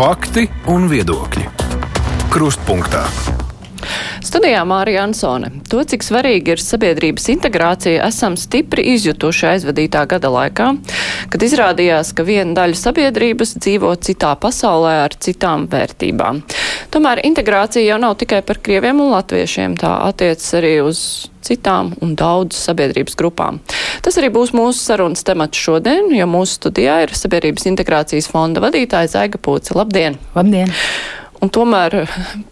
Fakti un viedokļi. Krustpunktā. Studijā Mārija Ansone. To, cik svarīgi ir sabiedrības integrācija, esam stipri izjutuši aizvadītā gada laikā, kad izrādījās, ka viena daļa sabiedrības dzīvo citā pasaulē ar citām vērtībām. Tomēr integrācija jau nav tikai par krieviem un latviešiem, tā attiecas arī uz citām un daudz sabiedrības grupām. Tas arī būs mūsu sarunas temats šodien, jo mūsu studijā ir Sabiedrības integrācijas fonda vadītājs Aiga Pūce. Labdien! Labdien! Un tomēr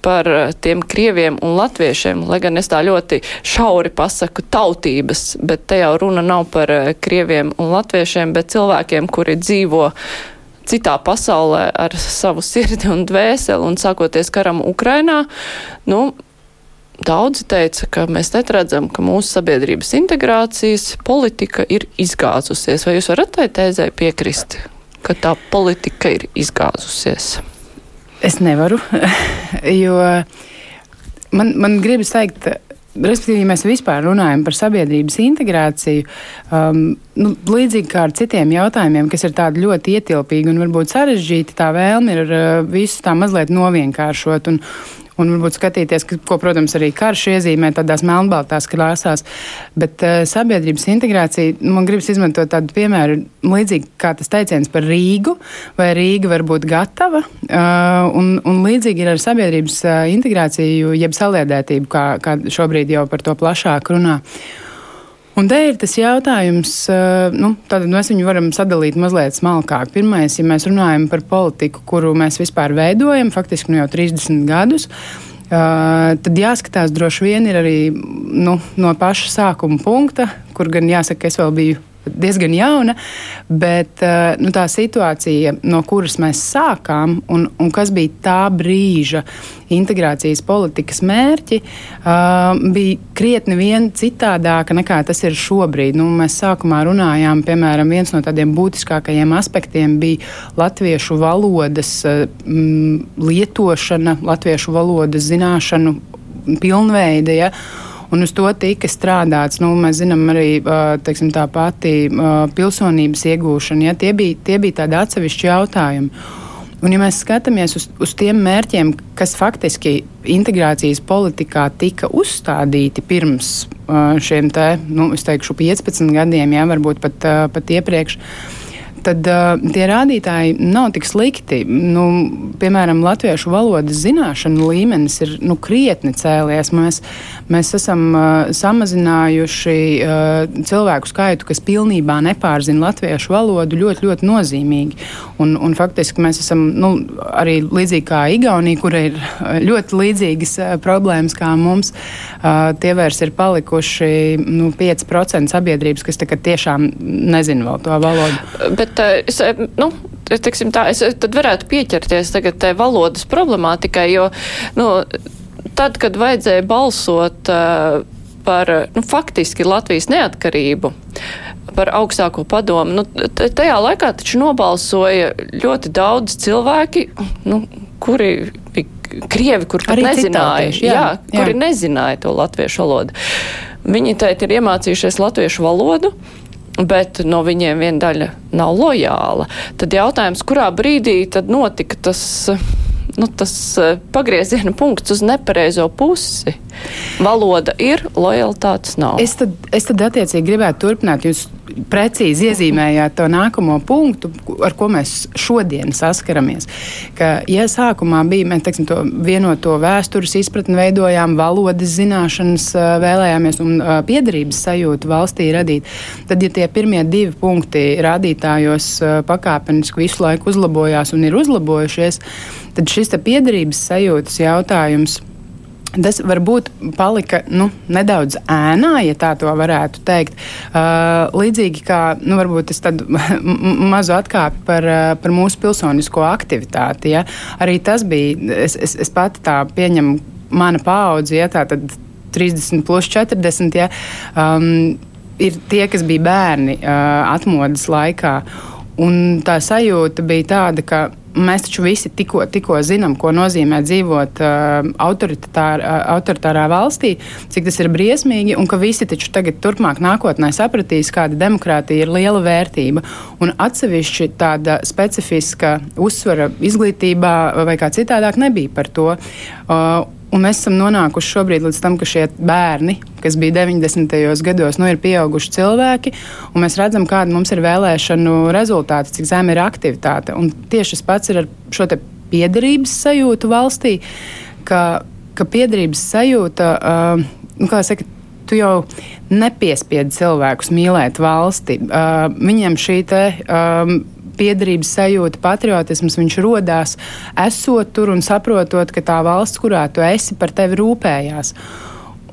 par tiem krieviem un latviešiem, lai gan es tā ļoti šauri pasaku tautības, bet te jau runa nav par krieviem un latviešiem, bet cilvēkiem, kuri dzīvo citā pasaulē ar savu sirdi un dvēseli un sākoties karam Ukrainā, nu, Daudzi teica, ka mēs netredzam, ka mūsu sabiedrības integrācijas politika ir izgāzusies. Vai jūs varat tai tēzē piekrist, ka tā politika ir izgāzusies? Es nevaru, jo man, man gribas teikt, respektīvi, ja mēs vispār runājam par sabiedrības integrāciju, um, nu, līdzīgi kā ar citiem jautājumiem, kas ir tādi ļoti ietilpīgi un varbūt sarežģīti, tā vēlme ir uh, visu tā mazliet novienkāršot. Un, un varbūt skatīties, ko, protams, arī karš iezīmē tādās melnbaltās krāsās. Bet uh, sabiedrības integrācija, man gribas izmantot tādu piemēru, līdzīgi kā tas teiciens par Rīgu, vai Rīga var būt gatava, uh, un, un līdzīgi ir ar sabiedrības uh, integrāciju, jeb saliedētību, kā, kā šobrīd jau par to plašāk runā. Un te ir tas jautājums, nu, tad mēs viņu varam sadalīt mazliet smalkāk. Pirmais, ja mēs runājam par politiku, kuru mēs vispār veidojam, faktiski nu jau 30 gadus, Uh, tad jāskatās, droši vien ir arī nu, no paša sākuma punkta, kur gan jāsaka, es vēl biju diezgan jauna, bet eh, nu, tā situācija, no kuras mēs sākām, un, un kas bija tā brīža integrācijas politikas mērķi, uh, bija krietni vien citādāka nekā tas ir šobrīd. Nu, mēs sākumā runājām, piemēram, viens no tādiem būtiskākajiem aspektiem bija latviešu valodas mm, lietošana, latviešu valodas zināšanu pilnveida. Ja? Un uz to tika strādāts. Nu, mēs zinām arī teiksim, tā pati pilsonības iegūšana. Ja, tie, bija, tie bija tādi atsevišķi jautājumi. Un, ja mēs skatāmies uz, uz tiem mērķiem, kas faktiski integrācijas politikā tika uzstādīti pirms šiem te, nu, teikšu, 15 gadiem, jā, varbūt pat, pat iepriekš, uh, tad uh, tie rādītāji nav tik slikti. Nu, piemēram, latviešu valodas zināšanu līmenis ir nu, krietni cēlies. Mēs, mēs esam uh, samazinājuši uh, cilvēku skaitu, kas pilnībā nepārzina latviešu valodu, ļoti, ļoti nozīmīgi. Un, un faktiski mēs esam nu, arī līdzīgi kā Igaunija, kur ir ļoti līdzīgas uh, problēmas kā mums. Uh, tie vairs ir palikuši nu, 5% sabiedrības, kas tiešām nezina vēl to valodu. Bet bet es, nu, teiksim tā, es tad varētu pieķerties tagad tai valodas problemātikai, jo, nu, tad, kad vajadzēja balsot par, nu, faktiski Latvijas neatkarību, par augstāko padomu, nu, tajā laikā taču nobalsoja ļoti daudz cilvēki, nu, kuri krievi, kur pat nezināja, jā, jā, jā. kuri nezināja to latviešu valodu. Viņi teikt ir iemācījušies latviešu valodu, bet no viņiem viena daļa nav lojāla. Tad jautājums, kurā brīdī tad notika tas, nu, tas eh, pagrieziena punkts uz nepareizo pusi? Valoda ir, lojalitātes nav. Es tad, es tad attiecīgi gribētu turpināt. Jūs precīzi iezīmējāt to nākamo punktu, ar ko mēs šodien saskaramies. Ka, ja sākumā bija mēs teiksim, to vienoto vēstures izpratni, veidojām valodas zināšanas, vēlējāmies un piedarības sajūtu valstī radīt, tad, ja tie pirmie divi punkti rādītājos pakāpeniski visu laiku uzlabojās un ir uzlabojušies, tad šis piedarības sajūtas jautājums Tas varbūt palika nu, nedaudz ēnā, ja tā varētu teikt. Uh, līdzīgi kā nu, varbūt es tādu mazu atkāpi par, uh, par mūsu pilsonisko aktivitāti. Ja? Arī tas bija, es, es, es pati tā pieņemu, mana paudze, ja tā tad 30 plus 40, ja, um, ir tie, kas bija bērni uh, atmodas laikā. Un tā sajūta bija tāda, ka Mēs taču visi tikko, tikko zinām, ko nozīmē dzīvot uh, autoritārā, uh, autoritārā valstī, cik tas ir briesmīgi, un ka visi taču tagad, turpmāk, nākotnē sapratīs, kāda demokrātija ir liela vērtība. Un atsevišķi tāda specifiska uzsvara izglītībā vai kā citādāk nebija par to. Uh, Un mēs esam nonākuši šobrīd līdz tam, ka šie bērni, kas bija 90. gados, nu, ir pieauguši cilvēki, un mēs redzam, kāda mums ir vēlēšanu rezultāti, cik zema ir aktivitāte. Un tieši tas pats ir ar šo piederības sajūtu valstī, ka, ka piederības sajūta, uh, nu, kā saka, tu jau nepiespiedi cilvēkus mīlēt valsti. Uh, viņiem šī te. Um, piederības sajūta, patriotisms, viņš radās esot tur un saprotot, ka tā valsts, kurā tu esi, par tevi rūpējās.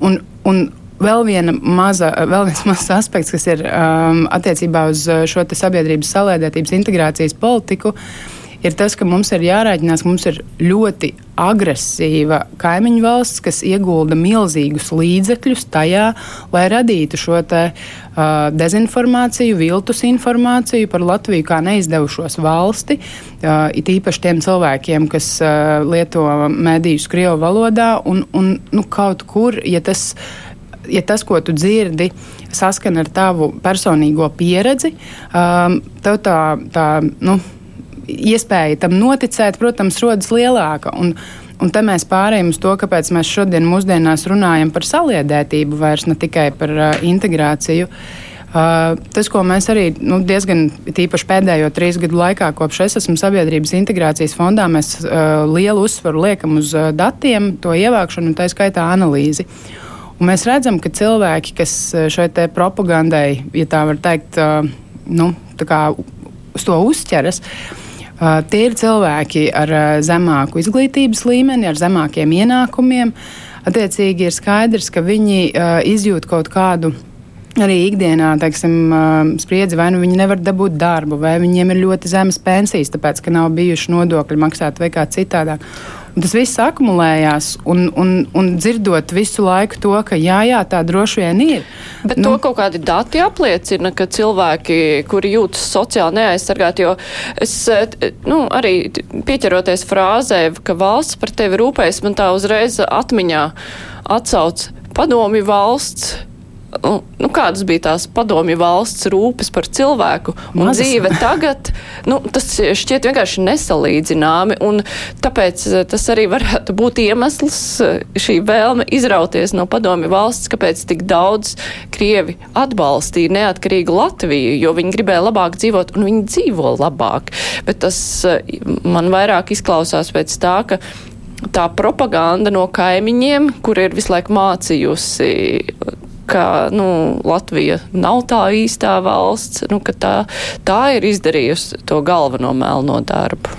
Un, un vēl, maza, vēl viens mazs aspekts, kas ir um, attiecībā uz šo sabiedrības salēdētības integrācijas politiku. Uh, ir tas, ka mums ir jārēķinās, ka mums ir ļoti agresīva kaimiņu valsts, kas iegulda milzīgus līdzekļus tajā, lai radītu šo te, uh, dezinformāciju, viltus informāciju par Latviju kā neizdevušos valsti. Uh, it īpaši tiem cilvēkiem, kas uh, lieto medijus Krievu valodā, un, un nu, kaut kur, ja tas ja tas, ko tu dzirdi, saskana ar tavu personīgo pieredzi, um, tev tā, tā nu, iespēja tam noticēt, protams, rodas lielāka. Un, Un te mēs pārējām uz to, kāpēc mēs šodien mūsdienās runājam par saliedētību, vairs ne tikai par uh, integrāciju. Uh, tas, ko mēs arī nu, diezgan tīpaši pēdējo trīs gadu laikā, kopš es esmu sabiedrības integrācijas fondā, mēs uh, lielu uzsvaru liekam uz uh, datiem, to ievākšanu un tā skaitā analīzi. Un mēs redzam, ka cilvēki, kas uh, šai propagandai, ja tā var teikt, uh, nu, tā kā uz to uzķeras, uh, tie ir cilvēki ar uh, zemāku izglītības līmeni, ar zemākiem ienākumiem. Attiecīgi ir skaidrs, ka viņi uh, izjūt kaut kādu arī ikdienā teiksim, spriedzi, vai nu viņi nevar dabūt darbu, vai viņiem ir ļoti zemes pensijas, tāpēc ka nav bijuši nodokļi maksāti vai kā citādāk. Un tas viss akumulējās, un, un, un dzirdot visu laiku to, ka jā, jā tā droši vien ir. Bet nu, to kaut kādi dati apliecina, ka cilvēki, kuri jūtas sociāli neaizsargāti, jo es nu, arī pieķeroties frāzē, ka valsts par tevi rūpējas, man tā uzreiz atmiņā atsauc padomi valsts nu, nu, kādas bija tās padomju valsts rūpes par cilvēku un Mazas. dzīve tagad, nu, tas šķiet vienkārši nesalīdzināmi, tāpēc eh, tas arī varētu būt iemesls eh, šī vēlme izrauties no padomju valsts, kāpēc tik daudz Krievi atbalstīja neatkarīgu Latviju, jo viņi gribēja labāk dzīvot, un viņi dzīvo labāk. Bet tas eh, man vairāk izklausās pēc tā, ka tā propaganda no kaimiņiem, kur ir visu laiku mācījusi ka nu, Latvija nav tā īstā valsts, nu, ka tā, tā ir izdarījusi to galveno melno darbu.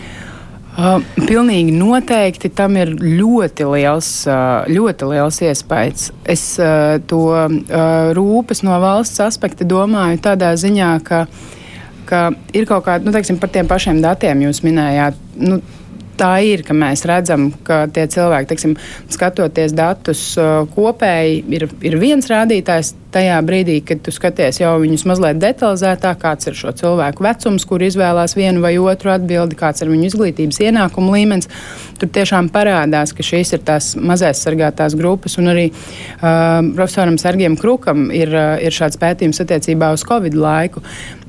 Uh, pilnīgi noteikti tam ir ļoti liels, uh, ļoti liels iespējas. Es uh, to uh, rūpes no valsts aspekta domāju tādā ziņā, ka, ka ir kaut kāda, nu, teiksim, par tiem pašiem datiem jūs minējāt. Nu, tā ir, ka mēs redzam, ka tie cilvēki, teiksim, skatoties datus kopēji, ir, ir viens rādītājs. Tajā brīdī, kad tu skaties jau viņus mazliet detalizētāk, kāds ir šo cilvēku vecums, kur izvēlās vienu vai otru atbildi, kāds ir viņu izglītības ienākumu līmenis, tur tiešām parādās, ka šīs ir tās mazais sargātās grupas. Un arī uh, profesoram Sergiem Krukam ir, uh, ir šāds pētījums attiecībā uz Covid laiku.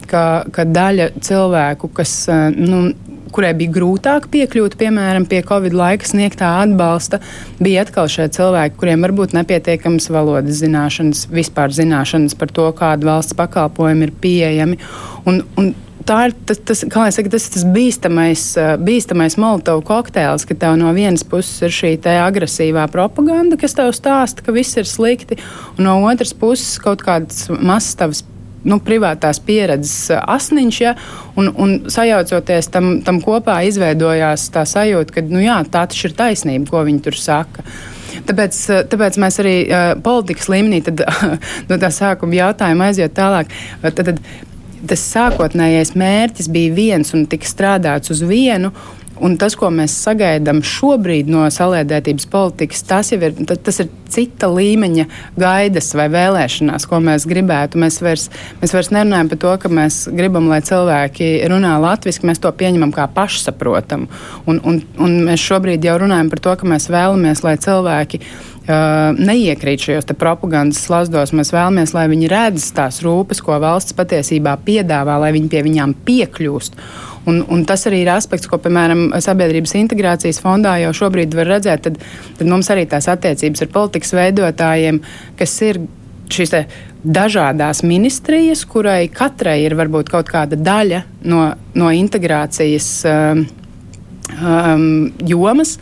Ka, ka daļa cilvēku, kas uh, nu, kurai bija grūtāk piekļūt, piemēram, pie Covid laika sniegtā atbalsta, bija atkal šie cilvēki, kuriem varbūt nepietiekamas valodas zināšanas, vispār zināšanas par to, kāda valsts pakalpojumi ir pieejami. Un, un tā ir tas, tas, saka, tas, tas bīstamais, bīstamais molotovu kokteils, ka tev no vienas puses ir šī agresīvā propaganda, kas tev stāsta, ka viss ir slikti, un no otras puses kaut kādas mazas tavas nu, privātās pieredzes eh, asniņš, ja, un, un sajaucoties tam, tam kopā, izveidojās tā sajūta, ka nu, jā, tā taču ir taisnība, ko viņi tur saka. Tāpēc, eh, tāpēc mēs arī uh, politikas līmenī tad, no tā sākuma jautājuma aiziet tālāk. Tad, tad, tas sākotnējais mērķis bija viens un tika strādāts uz vienu. Un tas, ko mēs sagaidām šobrīd no saliedētības politikas, tas jau ir, tas ir cita līmeņa gaidas vai vēlēšanās, ko mēs gribētu. Mēs vairs, mēs vairs nerunājam par to, ka mēs gribam, lai cilvēki runā latviešu, mēs to pieņemam kā pašsaprotamu. Un, un, un mēs šobrīd jau runājam par to, ka mēs vēlamies, lai cilvēki Uh, neiekrīt šajos propagandas slazdos. Mēs vēlamies, lai viņi redz tās rūpes, ko valsts patiesībā piedāvā, lai viņi pie viņām piekļūst. Un, un tas arī ir aspekts, ko, piemēram, Sabiedrības integrācijas fondā jau šobrīd var redzēt. Tad, tad mums arī tās attiecības ar politikas veidotājiem, kas ir šīs dažādas ministrijas, kurai katrai ir varbūt kaut kāda daļa no, no integrācijas um, um, jomas.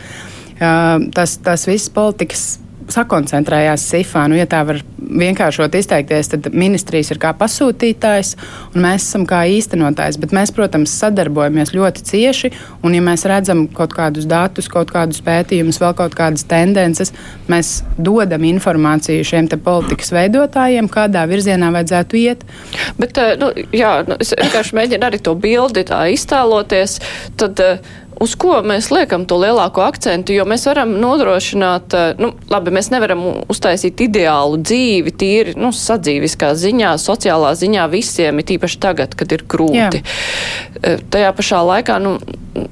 Uh, tas, tas viss politikas sakoncentrējās SIFā. Nu, ja tā var vienkāršot izteikties, tad ministrijas ir kā pasūtītājs un mēs esam kā īstenotājs. Bet mēs, protams, sadarbojamies ļoti cieši. Un, ja mēs redzam kaut kādus datus, kaut kādus pētījumus, vēl kaut kādas tendences, mēs dodam informāciju šiem politikas veidotājiem, kādā virzienā vajadzētu iet. Bet, eh, nu, jā, nu, es vienkārši mēģinu arī to bildi tā iztēloties. Tad, uh, uz ko mēs liekam to lielāko akcentu, jo mēs varam nodrošināt, eh, nu, labi, mēs nevaram uztaisīt ideālu dzīvi, tīri, nu, sadzīviskā ziņā, sociālā ziņā visiem, ir tīpaši tagad, kad ir grūti. Jā. Eh, tajā pašā laikā, nu,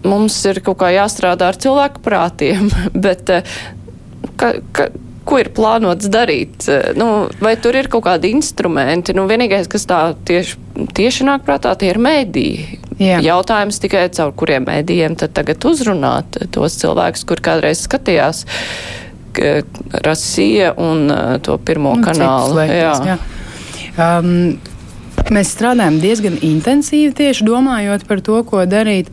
mums ir kaut kā jāstrādā ar cilvēku prātiem, bet eh, ka, ka, ko ir plānots darīt? Nu, vai tur ir kaut kādi instrumenti? Nu, vienīgais, kas tā tieši, tieši nāk prātā, tie ir mēdīji. Jā. Jautājums tikai caur kuriem mēdījiem tad tagad uzrunāt tos cilvēkus, kur kādreiz skatījās Rasija un uh, to pirmo nu, kanālu. Laikas, jā. Jā. Um, mēs strādājam diezgan intensīvi tieši domājot par to, ko darīt.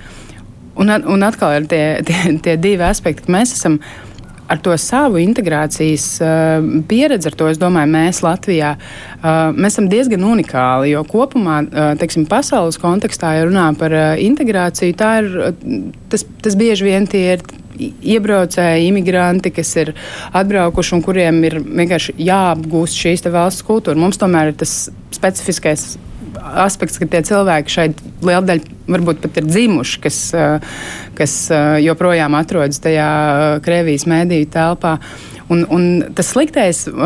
Un, un atkal ir tie, tie, tie divi aspekti, ka mēs esam uh, ar to savu integrācijas uh, pieredzi, ar to es domāju, mēs Latvijā uh, mēs esam diezgan unikāli. Jo kopumā, uh, teiksim, pasaules kontekstā, ja runā par uh, integrāciju, tā ir tas, tas bieži vien tie ir iebraucēji, imigranti, kas ir atbraukuši un kuriem ir vienkārši jāapgūst šīs valsts kultūra. Mums tomēr ir tas specifiskais aspekts, ka tie cilvēki šeit liela daļa varbūt pat ir dzimuši, kas, kas joprojām atrodas tajā Krievijas mēdīju telpā. Un, un tas sliktais uh,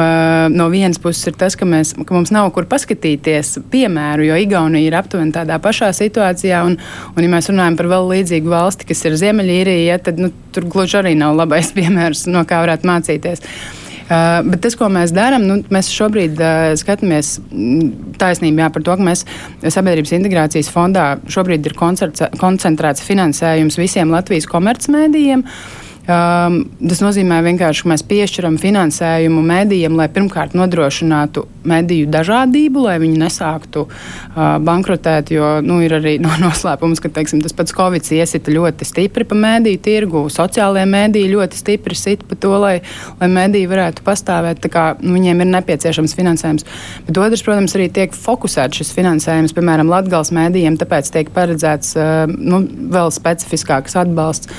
no vienas puses ir tas, ka, mēs, ka mums nav kur paskatīties piemēru, jo Igaunija ir aptuveni tādā pašā situācijā. Un, un ja mēs runājam par vēl līdzīgu valsti, kas ir Ziemeļīrija, tad nu, tur gluži arī nav labais piemērs, no kā varētu mācīties. Uh, Uh, bet tas, ko mēs darām, nu, mēs šobrīd uh, skatāmies mm, taisnībā par to, ka mēs Sabiedrības integrācijas fondā šobrīd ir koncentrēts finansējums visiem Latvijas komercmedijiem. Uh, Um, tas nozīmē vienkārši, ka mēs piešķiram finansējumu medijiem, lai pirmkārt nodrošinātu mediju dažādību, lai viņi nesāktu uh, bankrotēt. Jo nu, ir arī no noslēpums, ka teiksim, tas pats Covid iesita ļoti stipri pa mediju tirgu, sociālajie mediji ļoti stipri sit pa to, lai, lai mediji varētu pastāvēt. Kā, nu, viņiem ir nepieciešams finansējums. Bet otrs, protams, arī tiek fokusēts šis finansējums, piemēram, Latvijas mēdījiem, tāpēc tiek paredzēts uh, nu, vēl specifiskāks atbalsts.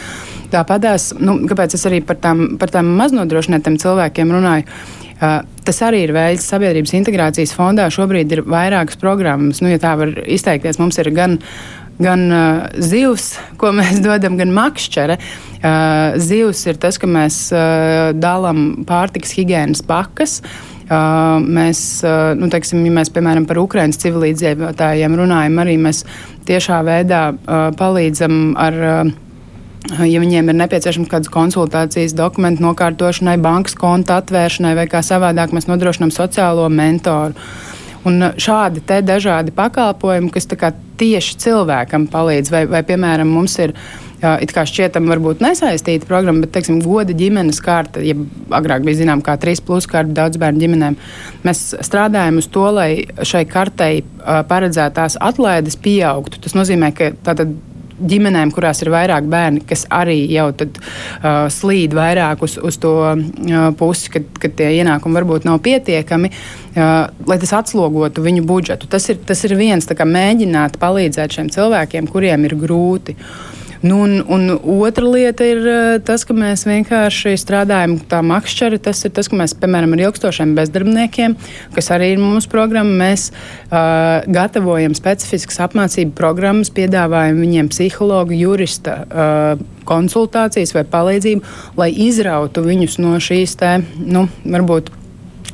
Tāpatās, nu, kāpēc es arī par tām, par tām maznodrošinātiem cilvēkiem runāju? Uh, tas arī ir veids sabiedrības integrācijas fondā. Šobrīd ir vairākas programmas, nu, ja tā var izteikties. Mums ir gan gan uh, zivs, ko mēs dodam, gan makšķere. Uh, zivs ir tas, ka mēs uh, dalām pārtikas higiēnas pakas. Uh, mēs, uh, nu, teiksim, ja mēs, piemēram, par Ukraiņas civilizētājiem runājam, arī mēs tiešā veidā uh, palīdzam ar. Uh, Ja viņiem ir nepieciešams kādas konsultācijas, dokumentu nokārtošanai, bankas konta atvēršanai vai kā savādāk, mēs nodrošinām sociālo mentoru. Un šādi dažādi pakalpojumi, kas tieši cilvēkam palīdz, vai, vai piemēram, mums ir it kā šķietam, varbūt nesaistīta programma, bet, teiksim, goda ģimenes kārta, ja agrāk bija zinām, kā 3 plus kārta daudz bērnu ģimenēm, mēs strādājam uz to, lai šai kartei paredzētās atlaides pieaugtu. Tas nozīmē, ka tātad ģimenēm, kurās ir vairāk bērni, kas arī jau tad, uh, slīd vairāk uz, uz to uh, pusi, kad, kad tie ienākumi varbūt nav pietiekami, uh, lai tas atslogotu viņu budžetu. Tas ir, tas ir viens, kā mēģināt palīdzēt šiem cilvēkiem, kuriem ir grūti. Nu, un, un otra lieta ir tas, ka mēs vienkārši strādājam tā makšķeri. Tas ir tas, ka mēs, piemēram, ar ilgstošiem bezdarbniekiem, kas arī ir mūsu programma, mēs uh, gatavojam specifiskas apmācību programmas, piedāvājam viņiem psihologu, jurista uh, konsultācijas vai palīdzību, lai izrautu viņus no šīs te, nu, varbūt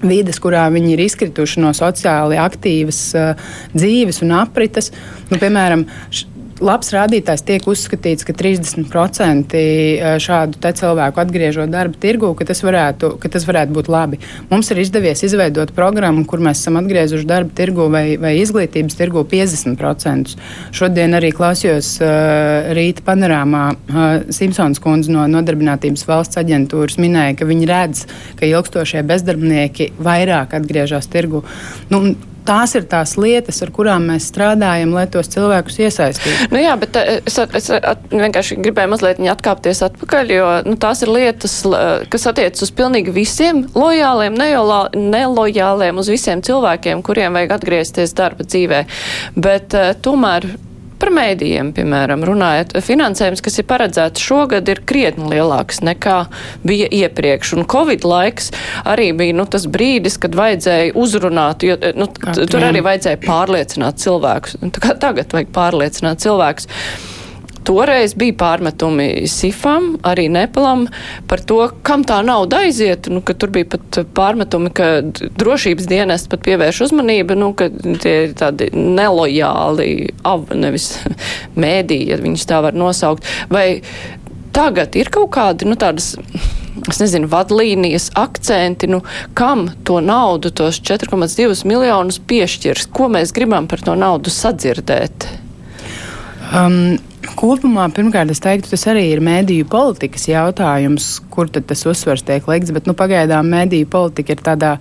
vides, kurā viņi ir izkrituši no sociāli aktīvas uh, dzīves un aprites. Nu, piemēram, š, labs rādītājs tiek uzskatīts, ka 30% eh, šādu cilvēku atgriežot darba tirgu, ka tas, varētu, ka tas varētu būt labi. Mums ir izdevies izveidot programmu, kur mēs esam atgriezuši darba tirgu vai, vai izglītības tirgu 50%. Šodien arī klausījos uh, rīta panorāmā uh, Simpsons kundze no Nodarbinātības valsts aģentūras minēja, ka viņi redz, ka ilgstošie bezdarbnieki vairāk atgriežas tirgu. Nu, tās ir tās lietas, ar kurām mēs strādājam, lai tos cilvēkus iesaistītu. Nu jā, bet eh, es, es at, vienkārši gribēju mazliet atkāpties atpakaļ, jo nu, tās ir lietas, kas attiecas uz pilnīgi visiem lojāliem, nelojāliem, uz visiem cilvēkiem, kuriem vajag atgriezties darba dzīvē. Bet uh, tomēr Par mēdījiem, piemēram, runājot, finansējums, kas ir paredzēts šogad, ir krietni lielāks nekā bija iepriekš. Un Covid laiks arī bija nu, tas brīdis, kad vajadzēja uzrunāt, jo nu, tur arī vajadzēja pārliecināt cilvēkus. Tagad vajag pārliecināt cilvēkus. Toreiz bija pārmetumi Sifam, arī Nepalam par to, kam tā nauda aiziet. Nu, tur bija pat pārmetumi, ka drošības dienas pat pievērš uzmanību, nu, ka tie ir tādi nelojāli, av, nevis mēdī, ja viņus tā var nosaukt. Vai tagad ir kaut kādi, nu, tādas es nezinu, vadlīnijas, akcenti, nu, kam to naudu, tos 4,2 miljonus piešķirs, ko mēs gribam par to naudu sadzirdēt? Um, Kopumā, pirmkārt, es teiktu, tas arī ir mēdīju politikas jautājums, kur tas uzsvers tiek likts. Bet nu, pagaidām mēdīju politika ir tādā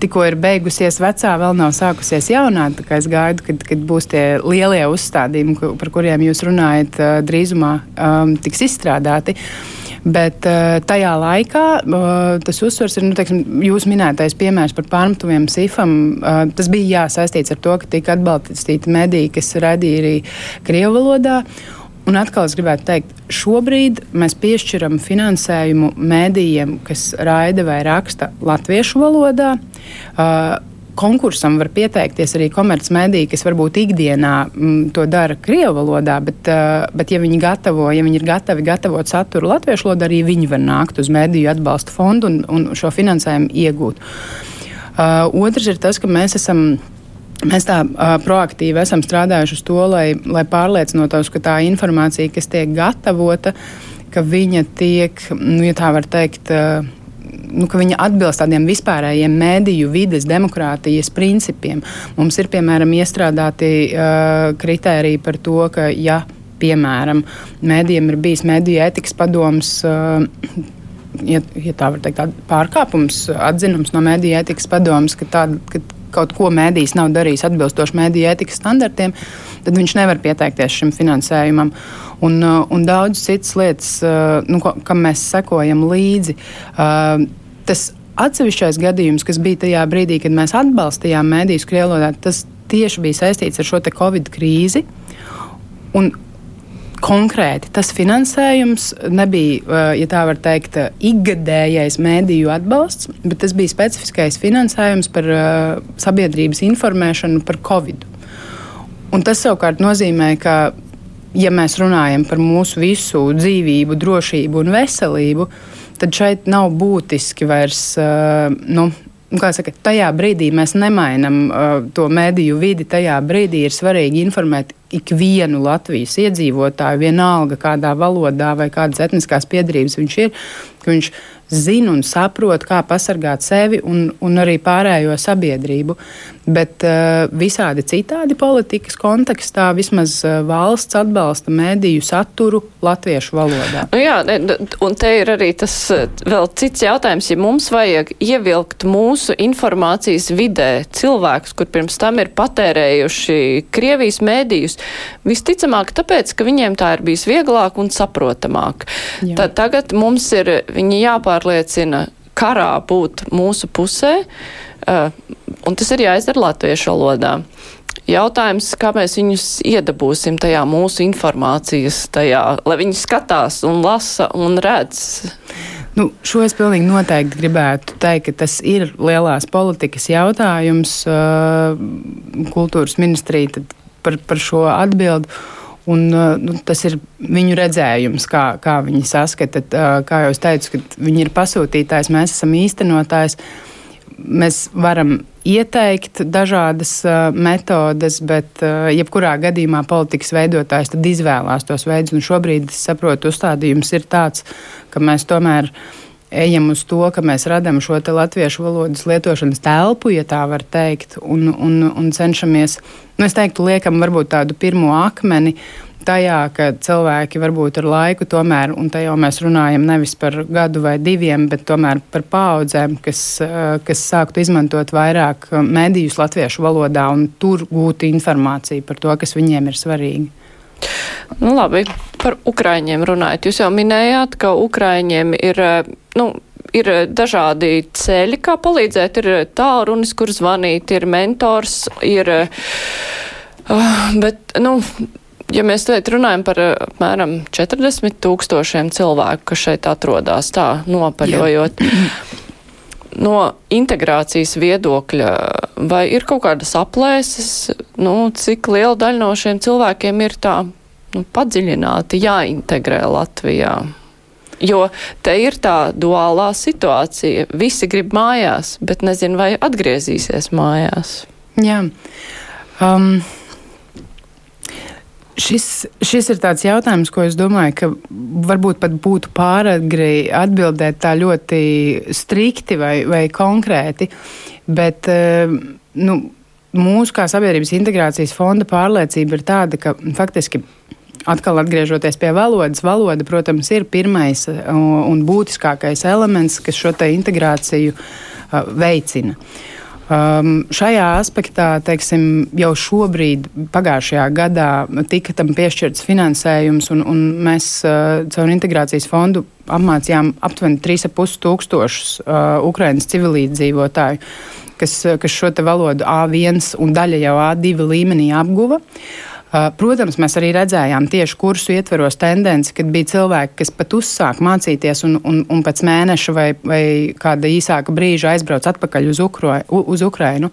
tikko ir beigusies vecā, vēl nav sākusies jaunā. Es gaidu, kad, kad būs tie lielie uzstādījumi, par kuriem jūs runājat, drīzumā um, tiks izstrādāti. Bet uh, tajā laikā uh, tas uzsvers ir nu, teiksim, jūs minētais piemērs par pārmetumiem SIFam. Uh, tas bija jā, saistīts ar to, ka tika atbalstīti mediji, kas raidīja arī Krievu valodā. Un atkal es gribētu teikt, šobrīd mēs piešķiram finansējumu mēdījiem, kas raida vai raksta latviešu valodā. Uh, konkursam var pieteikties arī komercmediji, kas varbūt ikdienā m, mm, to dara krievu valodā, bet, uh, bet ja viņi gatavo, ja viņi ir gatavi gatavot saturu latviešu valodā, arī viņi var nākt uz mediju atbalsta fondu un, un šo finansējumu iegūt. Uh, otrs ir tas, ka mēs esam Mēs tā uh, proaktīvi esam strādājuši uz to, lai, lai pārliecinotos, ka tā informācija, kas tiek gatavota, ka viņa tiek, nu, ja tā var teikt, uh, nu, ka viņa atbilst tādiem vispārējiem mēdīju vides, demokrātijas principiem. Mums ir piemēram iestrādāti uh, kritēriji par to, ka, ja piemēram mēdījiem ir bijis mēdīju etikas padoms. Uh, ja, ja tā var teikt, pārkāpums, atzinums no mēdīņu etikas padomus, ka, tā, ka kaut ko mēdījis nav darījis atbilstoši mēdīju etikas standartiem, tad viņš nevar pieteikties šim finansējumam. Uh, un daudz citas lietas, uh, nu, kam mēs sekojam līdzi. Uh, tas atsevišķais gadījums, kas bija tajā brīdī, kad mēs atbalstījām mēdījus Krievijā, tas tieši bija saistīts ar šo Covid krīzi. Un konkrēti tas finansējums nebija, ja tā var teikt, ikgadējais mēdīju atbalsts, bet tas bija specifiskais finansējums par uh, sabiedrības informēšanu par Covid. Un tas savukārt nozīmē, ka, ja mēs runājam par mūsu visu dzīvību, drošību un veselību, tad šeit nav būtiski vairs. Uh, nu, saka, tajā brīdī mēs nemainām uh, to mediju vidi. Tajā brīdī ir svarīgi informēt ikvienu Latvijas iedzīvotāju, vienalga kādā valodā vai kādas etniskās piedarības viņš ir, ka viņš zina un saprot, kā pasargāt sevi un, un arī pārējo sabiedrību. Bet uh, visādi citādi politikas kontekstā vismaz uh, valsts atbalsta mēdīju saturu latviešu valodā. Nu jā, un te ir arī tas uh, vēl cits jautājums, ja mums vajag ievilkt mūsu informācijas vidē cilvēkus, kur pirms tam ir patērējuši Krievijas mēdījus, visticamāk tāpēc, ka viņiem tā ir bijis vieglāk un saprotamāk. Jā. Tad tagad mums ir viņi jāpār jāpārliecina karā būt mūsu pusē, uh, un tas ir jāizdara latviešu valodā. Jautājums, kā mēs viņus iedabūsim tajā mūsu informācijas, tajā, lai viņi skatās un lasa un redz. Nu, šo es pilnīgi noteikti gribētu teikt, ka tas ir lielās politikas jautājums. Kultūras ministrija par, par šo atbildi. Un, nu, tas ir viņu redzējums, kā, kā viņi saskata. Kā jau teicu, viņi ir pasūtītājs, mēs esam īstenotājs. Mēs varam ieteikt dažādas uh, metodes, bet uh, jebkurā gadījumā politikas veidotājs izvēlās tos veidus. Un šobrīd es saprotu, uzstādījums ir tāds, ka mēs tomēr ejam uz to, ka mēs radām šo latviešu valodas lietošanas telpu, ja tā var teikt, un, un, un cenšamies, nu, es teiktu, liekam varbūt tādu pirmo akmeni tajā, ka cilvēki varbūt ar laiku tomēr, un te jau mēs runājam nevis par gadu vai diviem, bet tomēr par paudzēm, kas, eh, kas sāktu izmantot vairāk eh, medijus latviešu valodā un tur gūt informāciju par to, kas viņiem ir svarīgi. Nu, labi, par Ukraiņiem runājot. Jūs jau minējāt, ka Ukraiņiem ir, nu, ir dažādi ceļi, kā palīdzēt. Ir tālrunis, kur zvanīt, ir mentors, ir. Uh, bet, nu, Ja mēs šeit runājam par apmēram 40 tūkstošiem cilvēku, kas šeit atrodas tā nopaļojot, no integrācijas viedokļa, vai ir kaut kādas aplēses, nu, cik liela daļa no šiem cilvēkiem ir tā nu, padziļināti jāintegrē Latvijā? Jo te ir tā duālā situācija. Visi grib mājās, bet nezinu, vai atgriezīsies mājās. Jā. Um, Šis, šis ir tāds jautājums, ko es domāju, ka varbūt pat būtu pāragri atbildēt tā ļoti strikti vai, vai konkrēti. Bet eh, nu, mūsu kā sabiedrības integrācijas fonda pārliecība ir tāda, ka faktiski. Atkal atgriežoties pie valodas, valoda, protams, ir pirmais eh, un būtiskākais elements, kas šo integrāciju uh, veicina. Uh, Um, šajā aspektā teiksim, jau šobrīd, pagājušajā gadā, tika tam piešķirts finansējums, un, un mēs uh, caur integrācijas fondu apmācījām aptuveni 3,5 tūkstošus uh, Ukraiņas civilīdzīvotāju, kas, kas šo valodu A1 un daļa jau A2 līmenī apguva. Uh, Uh, protams, mēs arī redzējām tieši kursu ietveros tendenci, kad bija cilvēki, kas pat uzsāk mācīties un, un, un pēc mēneša vai, vai kāda īsāka brīža aizbrauc atpakaļ uz, Ukro, uz Ukrainu.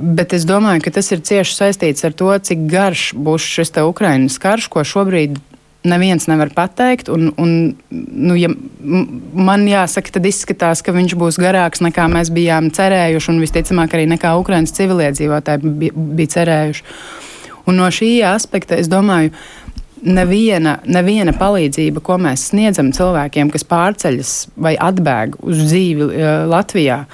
Bet es domāju, ka tas ir cieši saistīts ar to, cik garš būs šis Ukraiņas karš, ko šobrīd neviens nevar pateikt. Un, un, nu, ja man jāsaka, tad izskatās, ka viņš būs garāks nekā mēs bijām cerējuši, un visticamāk arī nekā Ukraiņas civiliedzīvotāji bija, bija cerējuši. Un no šī aspekta es domāju, neviena, neviena palīdzība, ko mēs sniedzam cilvēkiem, kas pārceļas vai atbēg uz dzīvi uh, Latvijā.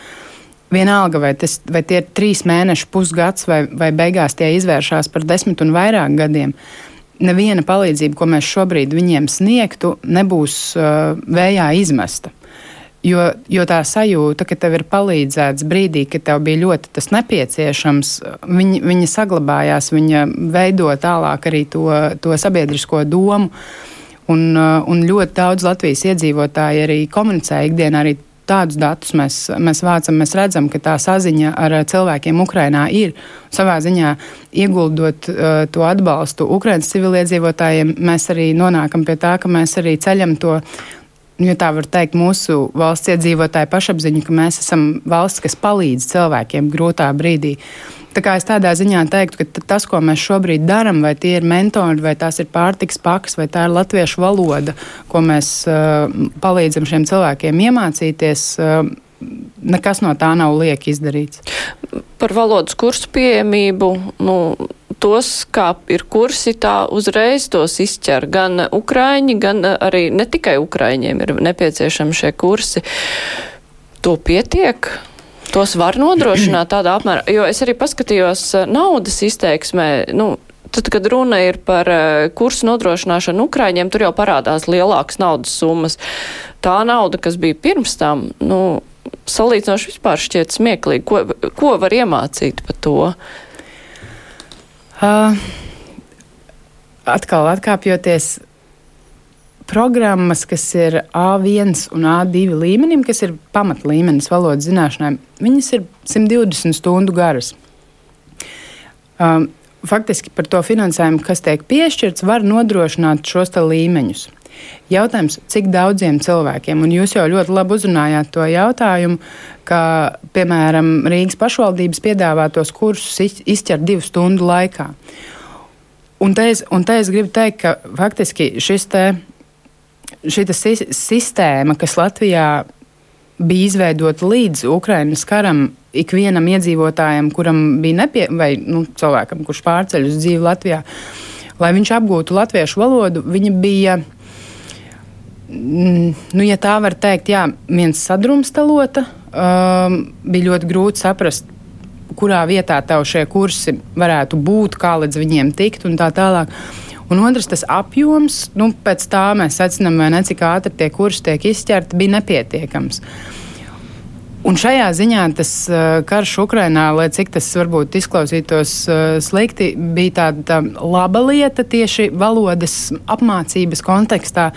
Vienalga, vai, tas, vai tie ir trīs mēneši, pusgads, vai, vai beigās tie izvēršas par desmit un vairāk gadiem. Neviena palīdzība, ko mēs šobrīd viņiem sniegtu, nebūs uh, vējā izmesta. Jo, jo tā sajūta, ka tev ir palīdzēts brīdī, kad tev bija ļoti tas nepieciešams, viņa, viņa saglabājās, viņa veido tālāk arī to, to sabiedrisko domu. Un, un ļoti daudz Latvijas iedzīvotāji arī komunicē ikdienā arī tādus datus mēs, mēs vācam, mēs redzam, ka tā saziņa ar cilvēkiem Ukrajinā ir. Savā ziņā ieguldot uh, to atbalstu Ukraiņas civiliedzīvotājiem, mēs arī nonākam pie tā, ka mēs arī ceļam to ja tā var teikt, mūsu valsts iedzīvotāju pašapziņu, ka mēs esam valsts, kas palīdz cilvēkiem grūtā brīdī. Tā kā es tādā ziņā teiktu, ka tas, ko mēs šobrīd darām, vai tie ir mentori, vai tās ir pārtiks pakas, vai tā ir latviešu valoda, ko mēs uh, palīdzam šiem cilvēkiem iemācīties, uh, nekas no tā nav lieki izdarīts. Par valodas kursu pieejamību. Nu, tos, kā ir kursi, tā uzreiz tos izķer. Gan ukraiņi, gan arī ne tikai ukraiņiem ir nepieciešami šie kursi. To pietiek? Tos var nodrošināt tādā apmērā, jo es arī paskatījos eh, naudas izteiksmē, nu, tad, kad runa ir par eh, kursu nodrošināšanu Ukraiņiem, tur jau parādās lielākas naudas summas. Tā nauda, kas bija pirms tam, nu, salīdzinoši vispār šķiet smieklīgi. Ko, ko var iemācīt par to? Uh, atkal atkāpjoties programmas, kas ir A1 un A2 līmenim, kas ir pamatlīmenis valodas zināšanām, viņas ir 120 stundu garas. um, faktiski par to finansējumu, kas tiek piešķirts, var nodrošināt šos līmeņus. Jautājums, cik daudziem cilvēkiem, un jūs jau ļoti labi uzrunājāt to jautājumu, ka, piemēram, Rīgas pašvaldības piedāvātos kursus izķert divu stundu laikā. Un te, es, un te es gribu teikt, ka faktiski šis te, šī sistēma, kas Latvijā bija izveidota līdz Ukraiņas karam, ikvienam iedzīvotājam, kuram bija nepie, vai nu, cilvēkam, kurš pārceļ uz dzīvi Latvijā, lai viņš apgūtu latviešu valodu, viņa bija. Nu, ja tā var teikt, jā, viens sadrumstalota, um, bija ļoti grūti saprast, kurā vietā tev šie kursi varētu būt, kā līdz viņiem tikt un tā tālāk. Un otrs, tas apjoms, nu, pēc tā mēs secinām, vai ne, cik ātri tie kursi tiek izķerti, bija nepietiekams. Un šajā ziņā tas uh, karš Ukrainā, lai cik tas varbūt izklausītos uh, slikti, bija tāda tā laba lieta tieši valodas apmācības kontekstā,